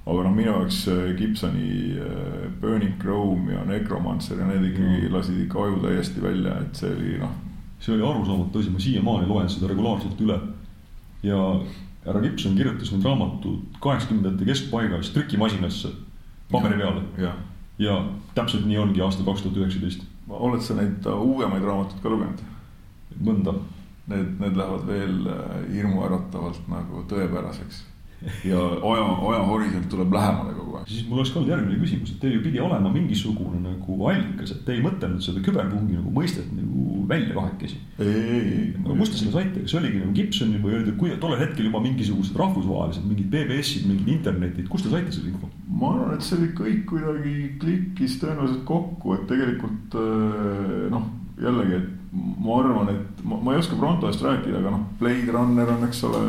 aga noh, minu jaoks Gibsoni äh, Burning Chrome ja Necromancer ja need ikkagi mm. lasid ikka aju täiesti välja, et see oli noh. see oli arusaamatu asi, ma siiamaani loen seda regulaarselt üle. ja härra Gibson kirjutas need raamatud kaheksakümnendate keskpaigas trükimasinasse, paberi peale. ja, ja täpselt nii ongi aastal kaks tuhat üheksateist oled sa neid äh, uuemaid raamatuid ka lugenud? mõnda. Need, need lähevad veel äh, hirmuäratavalt nagu tõepäraseks ja aja, ajahorisont tuleb lähemale kogu aeg. siis mul oleks ka olnud järgmine küsimus, et teil ju pidi olema mingisugune nagu allikas, et te ei mõtelnud seda küberpungi nagu mõistet nagu välja kahekesi. ei, ei, ei. aga kust te selle saite, kas oligi nagu Gibsoni või oli teil kui tollel hetkel juba mingisugused rahvusvahelised mingid BBS-id, mingid internetid, kust te saite selle info? Ma arvan, et see kõik kuidagi klikkis tõenäoliselt kokku, et tegelikult äh, noh, jällegi, et ma arvan, et ma, ma ei oska Pronto eest rääkida, aga noh, Blade Runner on, eks ole,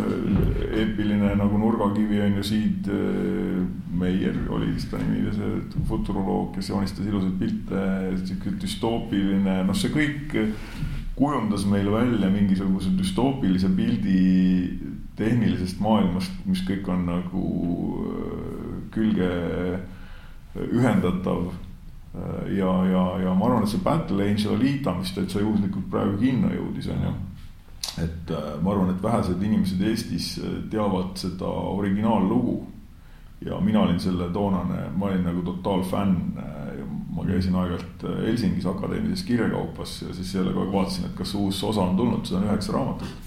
eepiline nagu nurgakivi on ju siit. Äh, Meier oli vist ta nimi, see futuroloog, kes joonistas ilusaid pilte, sihuke düstoopiline, noh, see kõik kujundas meile välja mingisuguse düstoopilise pildi tehnilisest maailmast, mis kõik on nagu äh, külge ühendatav. ja, ja, ja ma arvan, et see Battle Angel Alita, mis täitsa juhuslikult praegu kinno jõudis, on ju. et äh, ma arvan, et vähesed inimesed Eestis teavad seda originaallugu. ja mina olin selle toonane, ma olin nagu totaalfänn ma käisin aeg-ajalt äh, Helsingis akadeemilises kirjakaupas ja siis jälle kogu aeg vaatasin, et kas uus osa on tulnud, seda on üheksa raamatut.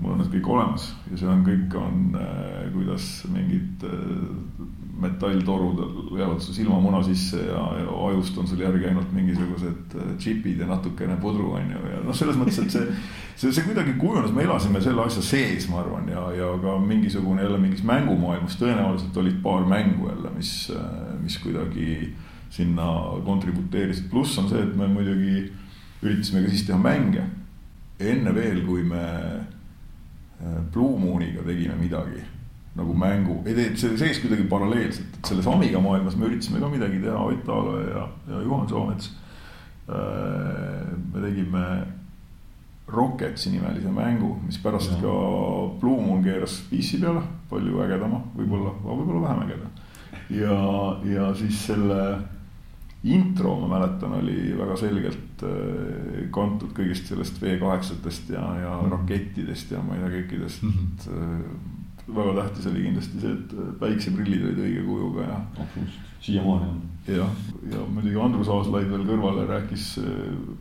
Mul on need kõik olemas ja seal on kõik on, äh, kuidas mingid äh, metalltorud jäävad su silmamuna sisse ja, ja ajust on sul järgi ainult mingisugused džipid ja natukene pudru on ju, ja noh, selles mõttes, et see. see, see kuidagi kujunes, me elasime selle asja sees, ma arvan, ja, ja ka mingisugune jälle mingis mängumaailmas tõenäoliselt olid paar mängu jälle, mis, mis kuidagi sinna kontributeerisid, pluss on see, et me muidugi üritasime ka siis teha mänge. enne veel, kui me äh, Blue Mooniga tegime midagi nagu mängu, ei tee, see sees kuidagi paralleelselt, et selles Amiga maailmas me üritasime ka midagi teha, Ott Aalo ja, ja Juhan Soomets. Me tegime Rocketsi nimelise mängu, mis pärast ja. ka Blue Moon keeras PC peale, palju ägedama, võib-olla, võib-olla vähem ägeda. ja, ja siis selle intro, ma mäletan, oli väga selgelt kantud kõigist sellest V8-test ja, ja mm -hmm. rakettidest ja ma ei tea, kõikidest mm. -hmm. Väga tähtis oli kindlasti see, et äh, päikseprillid olid õige kujuga ja. absoluutselt, siiamaani on. jah, ja muidugi Andrus Aaslaid veel kõrvale rääkis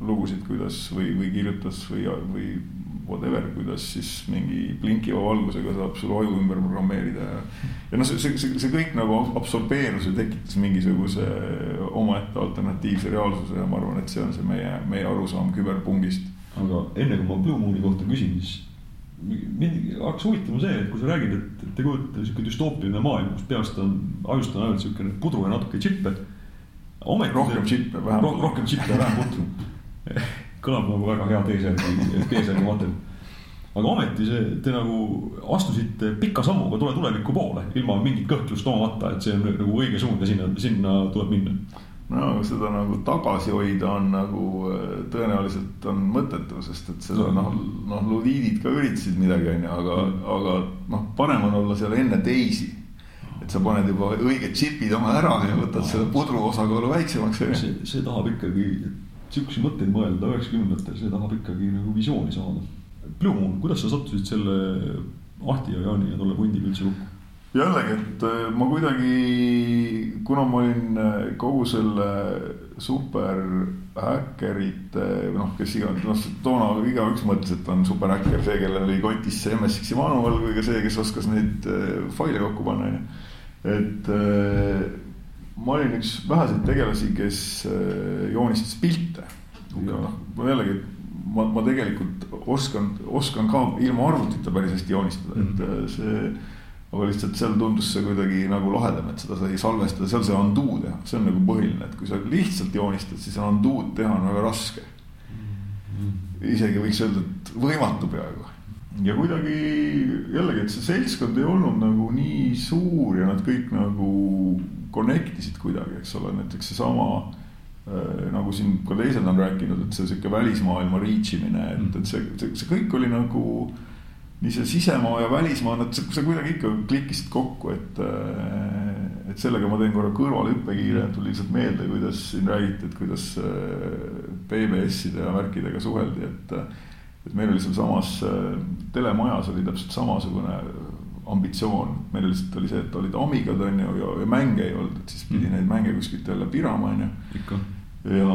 lugusid, kuidas või, või kirjutas või, või whatever, kuidas siis mingi blinkiva valgusega saab sul aju ümber programmeerida ja. ja noh, see, see, see, see kõik nagu absorbeerus ja tekitas mingisuguse omaette alternatiivse reaalsuse ja ma arvan, et see on see meie, meie arusaam küberpungist. aga enne kui ma Blue Mooni kohta küsin, siis mind hakkas huvitama see, et kui sa räägid, et te kujutate sihuke düstoopiline maailm, kus peast on, ajust on ainult siukene pudru ja natuke džippe. rohkem džippe, vähem pudru. rohkem džippe ja vähem pudru kõlab nagu väga hea T-särgi, T-särgi materjal. aga ometi see, te nagu astusite pika sammuga tule tuleviku poole, ilma mingit kõhklust omamata, et see on nagu õige suund ja sinna, sinna tuleb minna no seda nagu tagasi hoida on nagu tõenäoliselt on mõttetu, sest et seda noh, noh, ludiidid ka üritasid midagi, onju, aga mm., aga noh, parem on olla seal enne teisi. et sa paned juba õiged džipid oma ära ja võtad selle pudru osakaalu väiksemaks. see, see tahab ikkagi sihukeseid mõtteid mõelda üheksakümnendatel, see tahab ikkagi nagu visiooni saada. Blue Moon, kuidas sa sattusid selle Ahti ja Jaani ja tolle pundiga üldse kokku? Jällegi, et äh, ma kuidagi, kuna ma olin äh, kogu selle superhäkkerite, noh, kes iganes, noh, toona igaüks mõtles, et on superhäkker see, kellel oli kotis see MSX-i manual või ka see, kes oskas neid äh, faile kokku panna, onju. et ma olin üks väheseid tegelasi, kes joonistas pilte. ja noh, ma jällegi, ma, ma tegelikult oskan, oskan ka ilma arvutita päris hästi joonistada et äh, see. Aga lihtsalt seal tundus see kuidagi nagu lahedam, et seda sai salvestada, seal sai undo teha, see on nagu põhiline, et kui sa lihtsalt joonistad, siis undo'd teha on väga raske. Isegi võiks öelda, et võimatu peaaegu. Ja kuidagi jällegi, et see seltskond ei olnud nagu nii suur ja nad kõik nagu connect isid kuidagi, eks ole, näiteks seesama äh, nagu siin ka teised on rääkinud, et see sihuke välismaailma reach imine, et, et see, see, see kõik oli nagu nii see sisemaa ja välismaa, nad, see kuidagi ikka klikkisid kokku, et, äh, et sellega ma teen korra kõrvalhüppe kiire, tuli lihtsalt meelde, kuidas siin räägiti, et kuidas äh, ja värkidega suheldi, et et meil oli sealsamas telemajas oli täpselt samasugune ambitsioon, meil lihtsalt oli see, et olid Amigad on ju ja, ja mänge ei olnud, et siis pidi mm. neid mänge kuskilt jälle pirama on ju. ja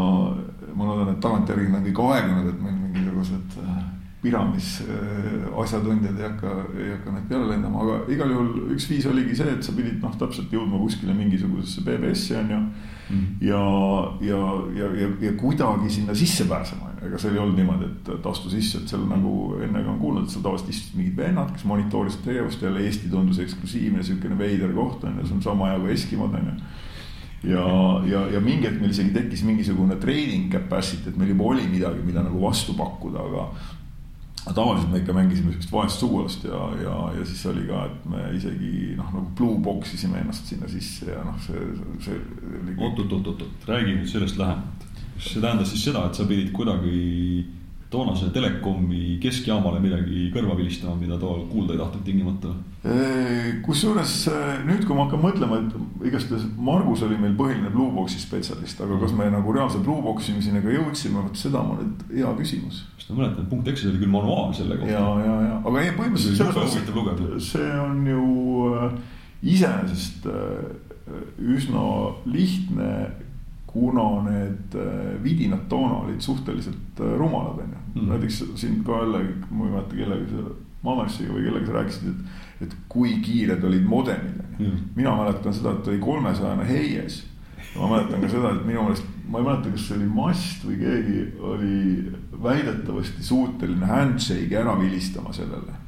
ma loodan, et tagantjärgi on kõik aegunud, et meil mingisugused äh, piramis äh, asjatundjad ei hakka, ei hakka neid peale lendama, aga igal juhul üks viis oligi see, et sa pidid noh, täpselt jõudma kuskile mingisugusesse BBS-i on ju. Mm.. ja, ja, ja, ja, ja kuidagi sinna sisse pääsema, ega seal ei olnud niimoodi, et, et astu sisse, et seal mm. nagu enne ka on kuulnud, et seal tavaliselt istusid mingid vennad, kes monitoorisid tegevust, jälle Eesti tundus eksklusiivne siukene veider koht on ju, see on sama hea kui Eskimod on ju. Ja, ja, ja mingi hetk meil isegi tekkis mingisugune trading capacity, et meil juba oli midagi, mida nagu vastu pakkuda, aga aga tavaliselt me ikka mängisime siukest vaest sugulast ja, ja, ja siis oli ka, et me isegi noh, nagu blue box isime ennast sinna sisse ja noh, see, see oli. oot-oot-oot-oot, räägi nüüd sellest lähemalt. kas see tähendas siis seda, et sa pidid kuidagi toonase telekomi keskjaamale midagi kõrva vilistama, mida too kuulda ei tahtnud tingimata? kusjuures nüüd, kui ma hakkan mõtlema, et igastahes Margus oli meil põhiline Blueboxi spetsialist, aga kas me nagu reaalse Blueboxi imisini ka jõudsime, vot seda ma nüüd, hea küsimus. sest ma mäletan, punkt X-is oli küll manuaal selle kohta. ja, ja, ja, aga ei, põhimõtteliselt selles mõttes, see on ju äh, iseenesest äh, üsna lihtne kuna need äh, vidinad toona olid suhteliselt rumalad, on Mhm. näiteks siin ka jälle, ma ei mäleta kellega, Mammersiga või kellega sa rääkisid, et et kui kiired olid modemid mm.. mina mäletan seda, et oli kolmesajane Heies. ma mäletan ka seda, et minu meelest, ma ei mäleta, kas see oli Mast või keegi oli väidetavasti suuteline handshake'i ära vilistama sellele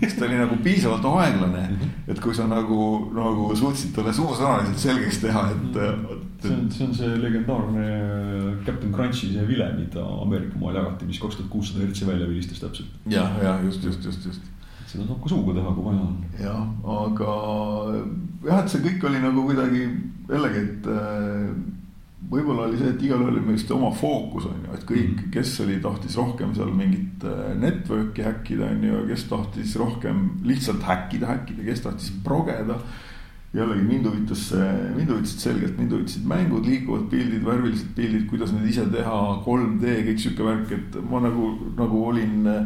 sest ta oli nagu piisavalt aeglane, et kui sa nagu, nagu suutsid talle suusõnaliselt selgeks teha, et. See on, see on see legendaarne Captain Crunchi see vile, mida Ameerika maal jagati, mis kaks tuhat kuussada hertsi välja vilistas täpselt. jah, ja just, just, just, just seda saab ka suuga teha, kui vaja on. jah, aga jah, et see kõik oli nagu kuidagi jällegi, et äh, võib-olla oli see, et igalühel oli vist oma fookus on ju, et kõik, mhm. kes oli, tahtis rohkem seal mingit äh, network'i häkkida on ju, kes tahtis rohkem lihtsalt häkkida, häkkida, kes tahtis progeda jällegi mind huvitas see, mind huvitasid selgelt, mind huvitasid mängud, liikuvad pildid, värvilised pildid, kuidas neid ise teha, 3D, kõik sihuke värk, et ma nagu, nagu olin äh,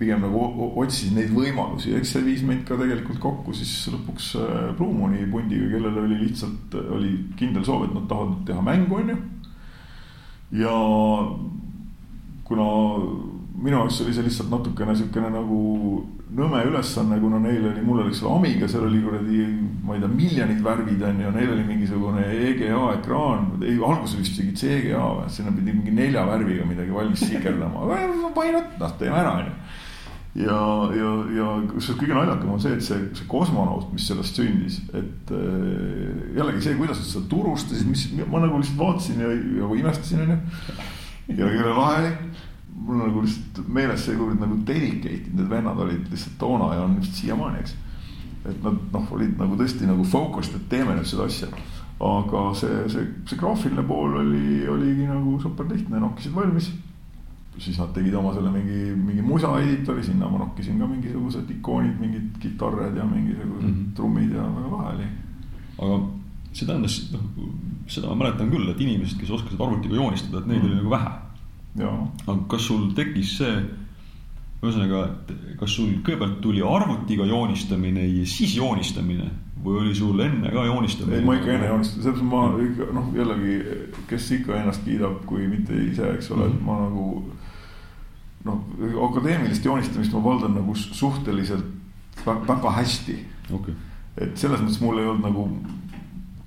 pigem nagu otsisin neid võimalusi, eks see viis meid ka tegelikult kokku siis lõpuks äh, Bluemoni pundiga, kellel oli lihtsalt, oli kindel soov, et nad tahavad teha mängu, on ju. ja kuna minu jaoks oli see lihtsalt natukene niisugune nagu nõme ülesanne, kuna neil oli, mul oli seal Amiga, seal oli kuradi, ma ei tea, miljonid värvid on ju, neil oli mingisugune EGA ekraan, ei alguses vist isegi CGA või, sinna pidi mingi nelja värviga midagi valmis sikerdama, why not, noh teeme ära on ju. ja, ja, ja kusjuures kõige naljakam on see, et see, see kosmonaut, mis sellest sündis, et äh, jällegi see, kuidas nad seda turustasid, mis ma nagu lihtsalt vaatasin ja nagu imestasin on ju. ja kelle lahe mul nagu lihtsalt meeles see, kuivõrd nagu dedicated need vennad olid lihtsalt toona ja on vist siiamaani, eks. et nad noh, olid nagu tõesti nagu focused, et teeme nüüd seda asja. aga see, see, see graafiline pool oli, oligi nagu super lihtne, nokkisid valmis. siis nad tegid oma selle mingi, mingi musa editori, sinna ma nokkisin ka mingisugused ikoonid, mingid kitarrid ja mingisugused mm -hmm. trummid ja väga lahe oli. aga see tähendas, noh, seda ma mäletan küll, et inimesed, kes oskasid arvutiga joonistada, et neid mm -hmm. oli nagu vähe aga kas sul tekkis see, ühesõnaga, et kas sul kõigepealt tuli arvutiga joonistamine ja siis joonistamine? Või oli sul enne ka joonistamine? ei, ma ikka enne joonistasin, selles mõttes ma ikka noh, jällegi, kes ikka ennast kiidab, kui mitte ise, eks ole mm, -hmm. et ma nagu noh, akadeemilist joonistamist ma valdan nagu suhteliselt väga hästi. Okay.. et selles mõttes mul ei olnud nagu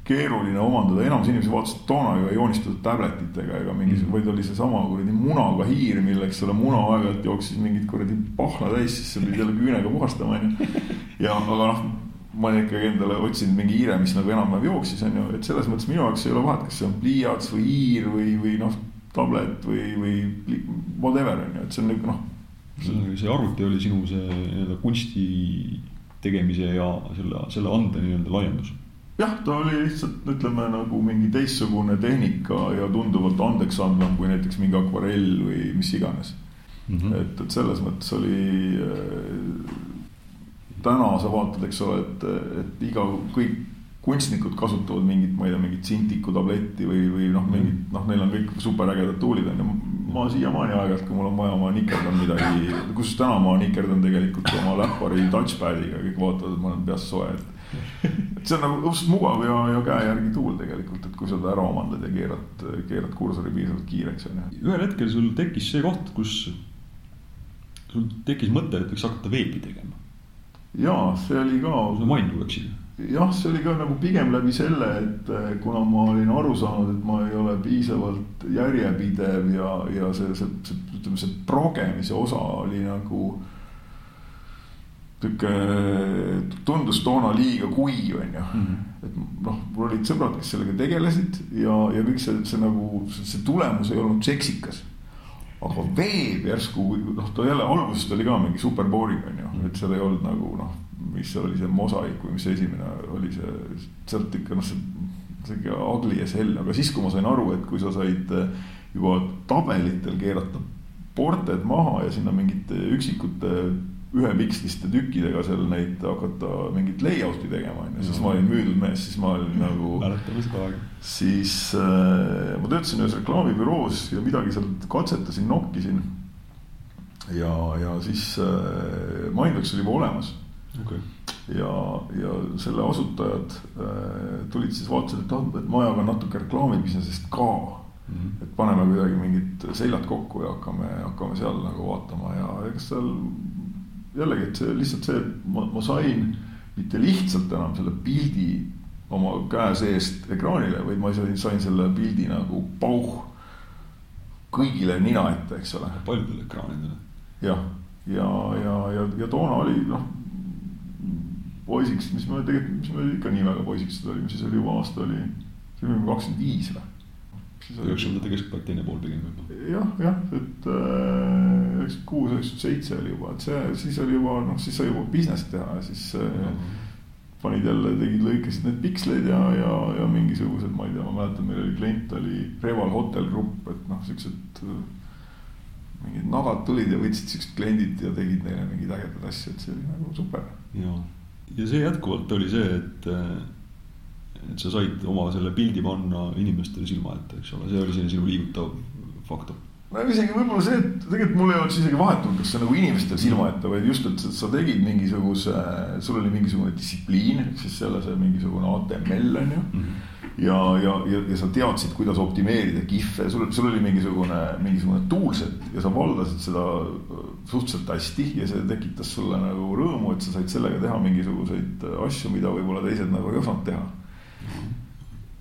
keeruline omandada, enamus inimesi vaatasid toona ju ei joonistatud tabletitega ega mingi mm., vaid oli seesama kuradi munaga hiir, milleks selle muna aeg-ajalt jooksis mingit kuradi pahna täis, siis sa pidid jälle küünega puhastama, onju. ja aga noh, ma olen ikkagi endale otsinud mingi hiire, mis nagu enam-vähem jooksis, onju, et selles mõttes minu jaoks ei ole vahet, kas see on pliiats või hiir või, või noh, tablet või, või whatever onju, et see on nagu noh. see arvuti oli sinu see nii-öelda kunsti tegemise ja selle, selle ande nii-öelda laiendus jah, ta oli lihtsalt ütleme nagu mingi teistsugune tehnika ja tunduvalt andeksandvam kui näiteks mingi akvarell või mis iganes mm. -hmm. et, et selles mõttes oli äh,. täna sa vaatad, eks ole, et, et iga, kõik kunstnikud kasutavad mingit, ma ei tea, mingit Cintiqu tabletti või, või noh, mingit noh, neil on kõik superägedad tool'id on ju. ma siiamaani aeg-ajalt, kui mul on vaja, ma nikerdan midagi, kusjuures täna ma nikerdan tegelikult oma läppari touchpad'iga, kõik vaatavad, et ma olen peast soe, et see on nagu õudselt mugav ja, ja käe järgi tuul tegelikult, et kui sa ta ära omandad ja keerad, keerad kursori piisavalt kiireks, on ju. ühel hetkel sul tekkis see koht, kus sul tekkis mõte, et võiks hakata veebi tegema. ja see oli ka. sa mainima läksid jah, see oli ka nagu pigem läbi selle, et eh, kuna ma olin aru saanud, et ma ei ole piisavalt järjepidev ja, ja see, see, see, ütleme, see progemise osa oli nagu sihuke tundus toona liiga kuiv, onju. Mhm. et noh, mul olid sõbrad, kes sellega tegelesid ja, ja kõik see, see nagu see tulemus ei olnud seksikas. aga veeb järsku, noh, ta jälle algusest oli ka mingi super boring onju, mhm. et seal ei olnud nagu noh, mis seal oli see mosaik või mis see esimene oli see, sealt ikka noh, see sihuke ugly as hell, aga siis, kui ma sain aru, et kui sa said juba tabelitel keerata ported maha ja sinna mingite üksikute ühepiksliste tükkidega seal neid hakata mingit layout'i tegema, on ju, siis ma olin müüdud mees, siis ma olin nagu. mäletame seda aega. siis äh, ma töötasin ühes reklaamibüroos ja midagi seal katsetasin, nokkisin. ja, ja siis äh, Mindworks oli juba olemas okay. ja, ja selle asutajad äh, tulid siis vaatasid, et ah, et ma jagan natuke reklaamibusiness'ist ka mm. -hmm. et paneme kuidagi mingid seljad kokku ja hakkame, hakkame seal nagu vaatama ja ega seal jällegi, et see lihtsalt see, et ma, ma sain mitte lihtsalt enam selle pildi oma käe seest ekraanile, vaid ma sain, sain selle pildi nagu pauh kõigile nina ette, eks ole. paljudele ekraanidele. jah, ja, ja, ja, ja, ja toona oli noh, poisiks, mis me tegelikult, mis me ikka nii väga poisiks olime, siis oli juba aasta oli, siis olime kakskümmend viis või üheksakümnendate keskpaik, teine pool pigem võib-olla. jah, jah, et äh, üheksakümmend kuus, üheksakümmend seitse oli juba, et see, siis oli juba noh, siis sai juba business'i teha ja siis mm. -hmm. panid jälle, tegid, lõikasid need piksleid ja, ja, ja mingisugused, ma ei tea, ma mäletan, meil oli klient oli Reval Hotel Group, et noh, siuksed. mingid nagad tulid ja võtsid siuksed kliendid ja tegid neile mingeid ägedaid asju, et see oli nagu super. ja, ja see jätkuvalt oli see, et et sa said oma selle pildi panna inimestele silma ette, eks ole, see oli selline sinu liigutav faktor no isegi võib-olla see, et tegelikult mul ei oleks isegi vahetult, kas see nagu inimestel silma ette, vaid just, et sa tegid mingisuguse, sul oli mingisugune distsipliin, ehk siis selle see mingisugune ATML on ju mm. -hmm. ja, ja, ja, ja sa teadsid, kuidas optimeerida kihve, sul, sul oli mingisugune, mingisugune toolset ja sa valdasid seda suhteliselt hästi ja see tekitas sulle nagu rõõmu, et sa said sellega teha mingisuguseid asju, mida võib-olla teised nagu ei osanud teha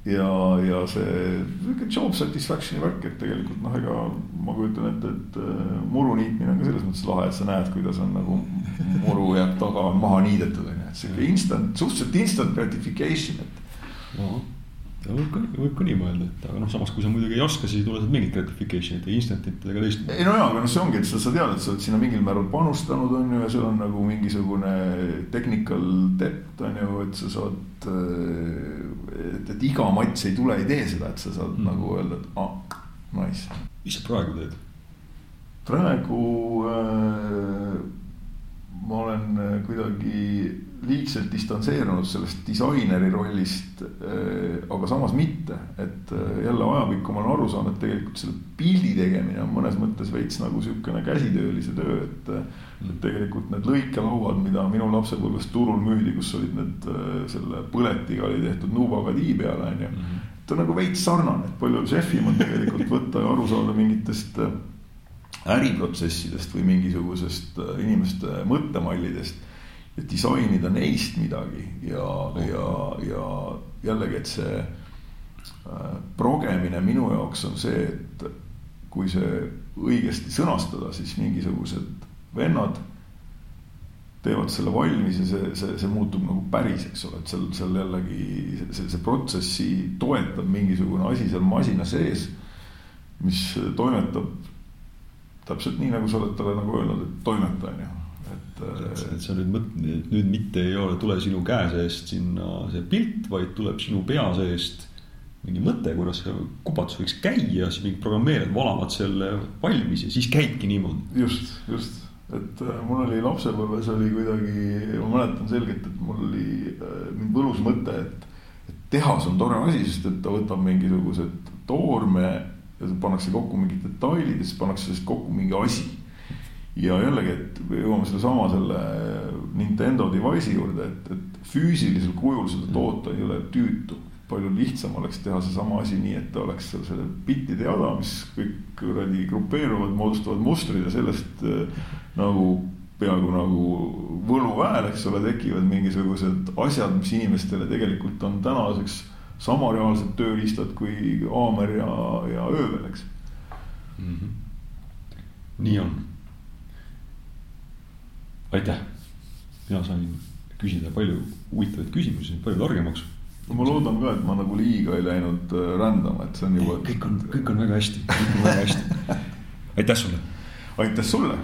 ja, ja see sihuke job satisfaction'i värk, et tegelikult noh, ega ma kujutan ette, et äh, muru niitmine on ka selles mõttes lahe, et sa näed, kuidas on nagu muru jääb taga maha niidetud on ju, et sihuke instant, suhteliselt instant gratification, et no ja võib ka, võib ka nii mõelda, et aga noh, samas kui sa muidugi ei oska, siis ei tule sealt mingit gratification'it ja instant'it ega teist. ei no jaa, aga noh, see ongi, et sa, sa tead, et sa oled sinna mingil määral panustanud, on ju, ja seal on nagu mingisugune technical depth on ju, et sa saad. et, et iga mats ei tule, ei tee seda, et sa saad mm. nagu öelda, et ah, nice. mis sa praegu teed? praegu äh, ma olen kuidagi liigselt distantseerunud sellest disaineri rollist, äh, aga samas mitte, et äh, jälle ajapikku ma olen aru saanud, et tegelikult selle pildi tegemine on mõnes mõttes veits nagu niisugune käsitöölise töö, et. Äh, et tegelikult need lõikelauad, mida minu lapsepõlves turul müüdi, kus olid need selle põletiga oli tehtud Nubagadi peale on ju. Mhm. ta on nagu veits sarnane, et palju šefim on tegelikult võtta ja aru saada mingitest äriprotsessidest või mingisugusest inimeste mõttemallidest disainida neist midagi ja oh., ja, ja jällegi, et see äh, progemine minu jaoks on see, et kui see õigesti sõnastada, siis mingisugused vennad teevad selle valmis ja see, see, see muutub nagu päris, eks ole, et seal, seal jällegi see, see protsessi toetab mingisugune asi seal masina sees, mis toimetab täpselt nii, nagu sa oled talle nagu öelnud, et toimeta, on ju et, et sa nüüd mõt-, nüüd mitte ei ole, tule sinu käe seest sinna see pilt, vaid tuleb sinu pea seest mingi mõte, kuidas see kupatus võiks käia, siis mingid programmeerijad valavad selle valmis ja siis käibki niimoodi. just, just, et äh, mul oli lapsepõlves oli kuidagi, ma mäletan selgelt, et mul oli äh, mind võlus mõte, et, et tehas on tore asi, sest et ta võtab mingisugused toorme ja pannakse kokku mingid detailid ja siis pannakse sellest kokku mingi asi ja jällegi, et jõuame sellesama selle Nintendo device'i juurde, et, et füüsilisel kujul seda toota ei ole tüütu. palju lihtsam oleks teha seesama asi nii, et ta oleks seal selle bittide jada, mis kõik kuradi grupeeruvad, moodustavad mustrid ja sellest äh, nagu peaaegu nagu võluväel, eks ole, tekivad mingisugused asjad, mis inimestele tegelikult on tänaseks sama reaalsed tööriistad kui haamer ja, ja öövel, eks mm. -hmm. nii on aitäh, mina sain küsida palju huvitavaid küsimusi, palju targemaks. ma loodan ka, et ma nagu liiga ei läinud äh, rändama, et see on juba. kõik on, kõik on väga hästi, kõik on väga hästi. aitäh sulle. aitäh sulle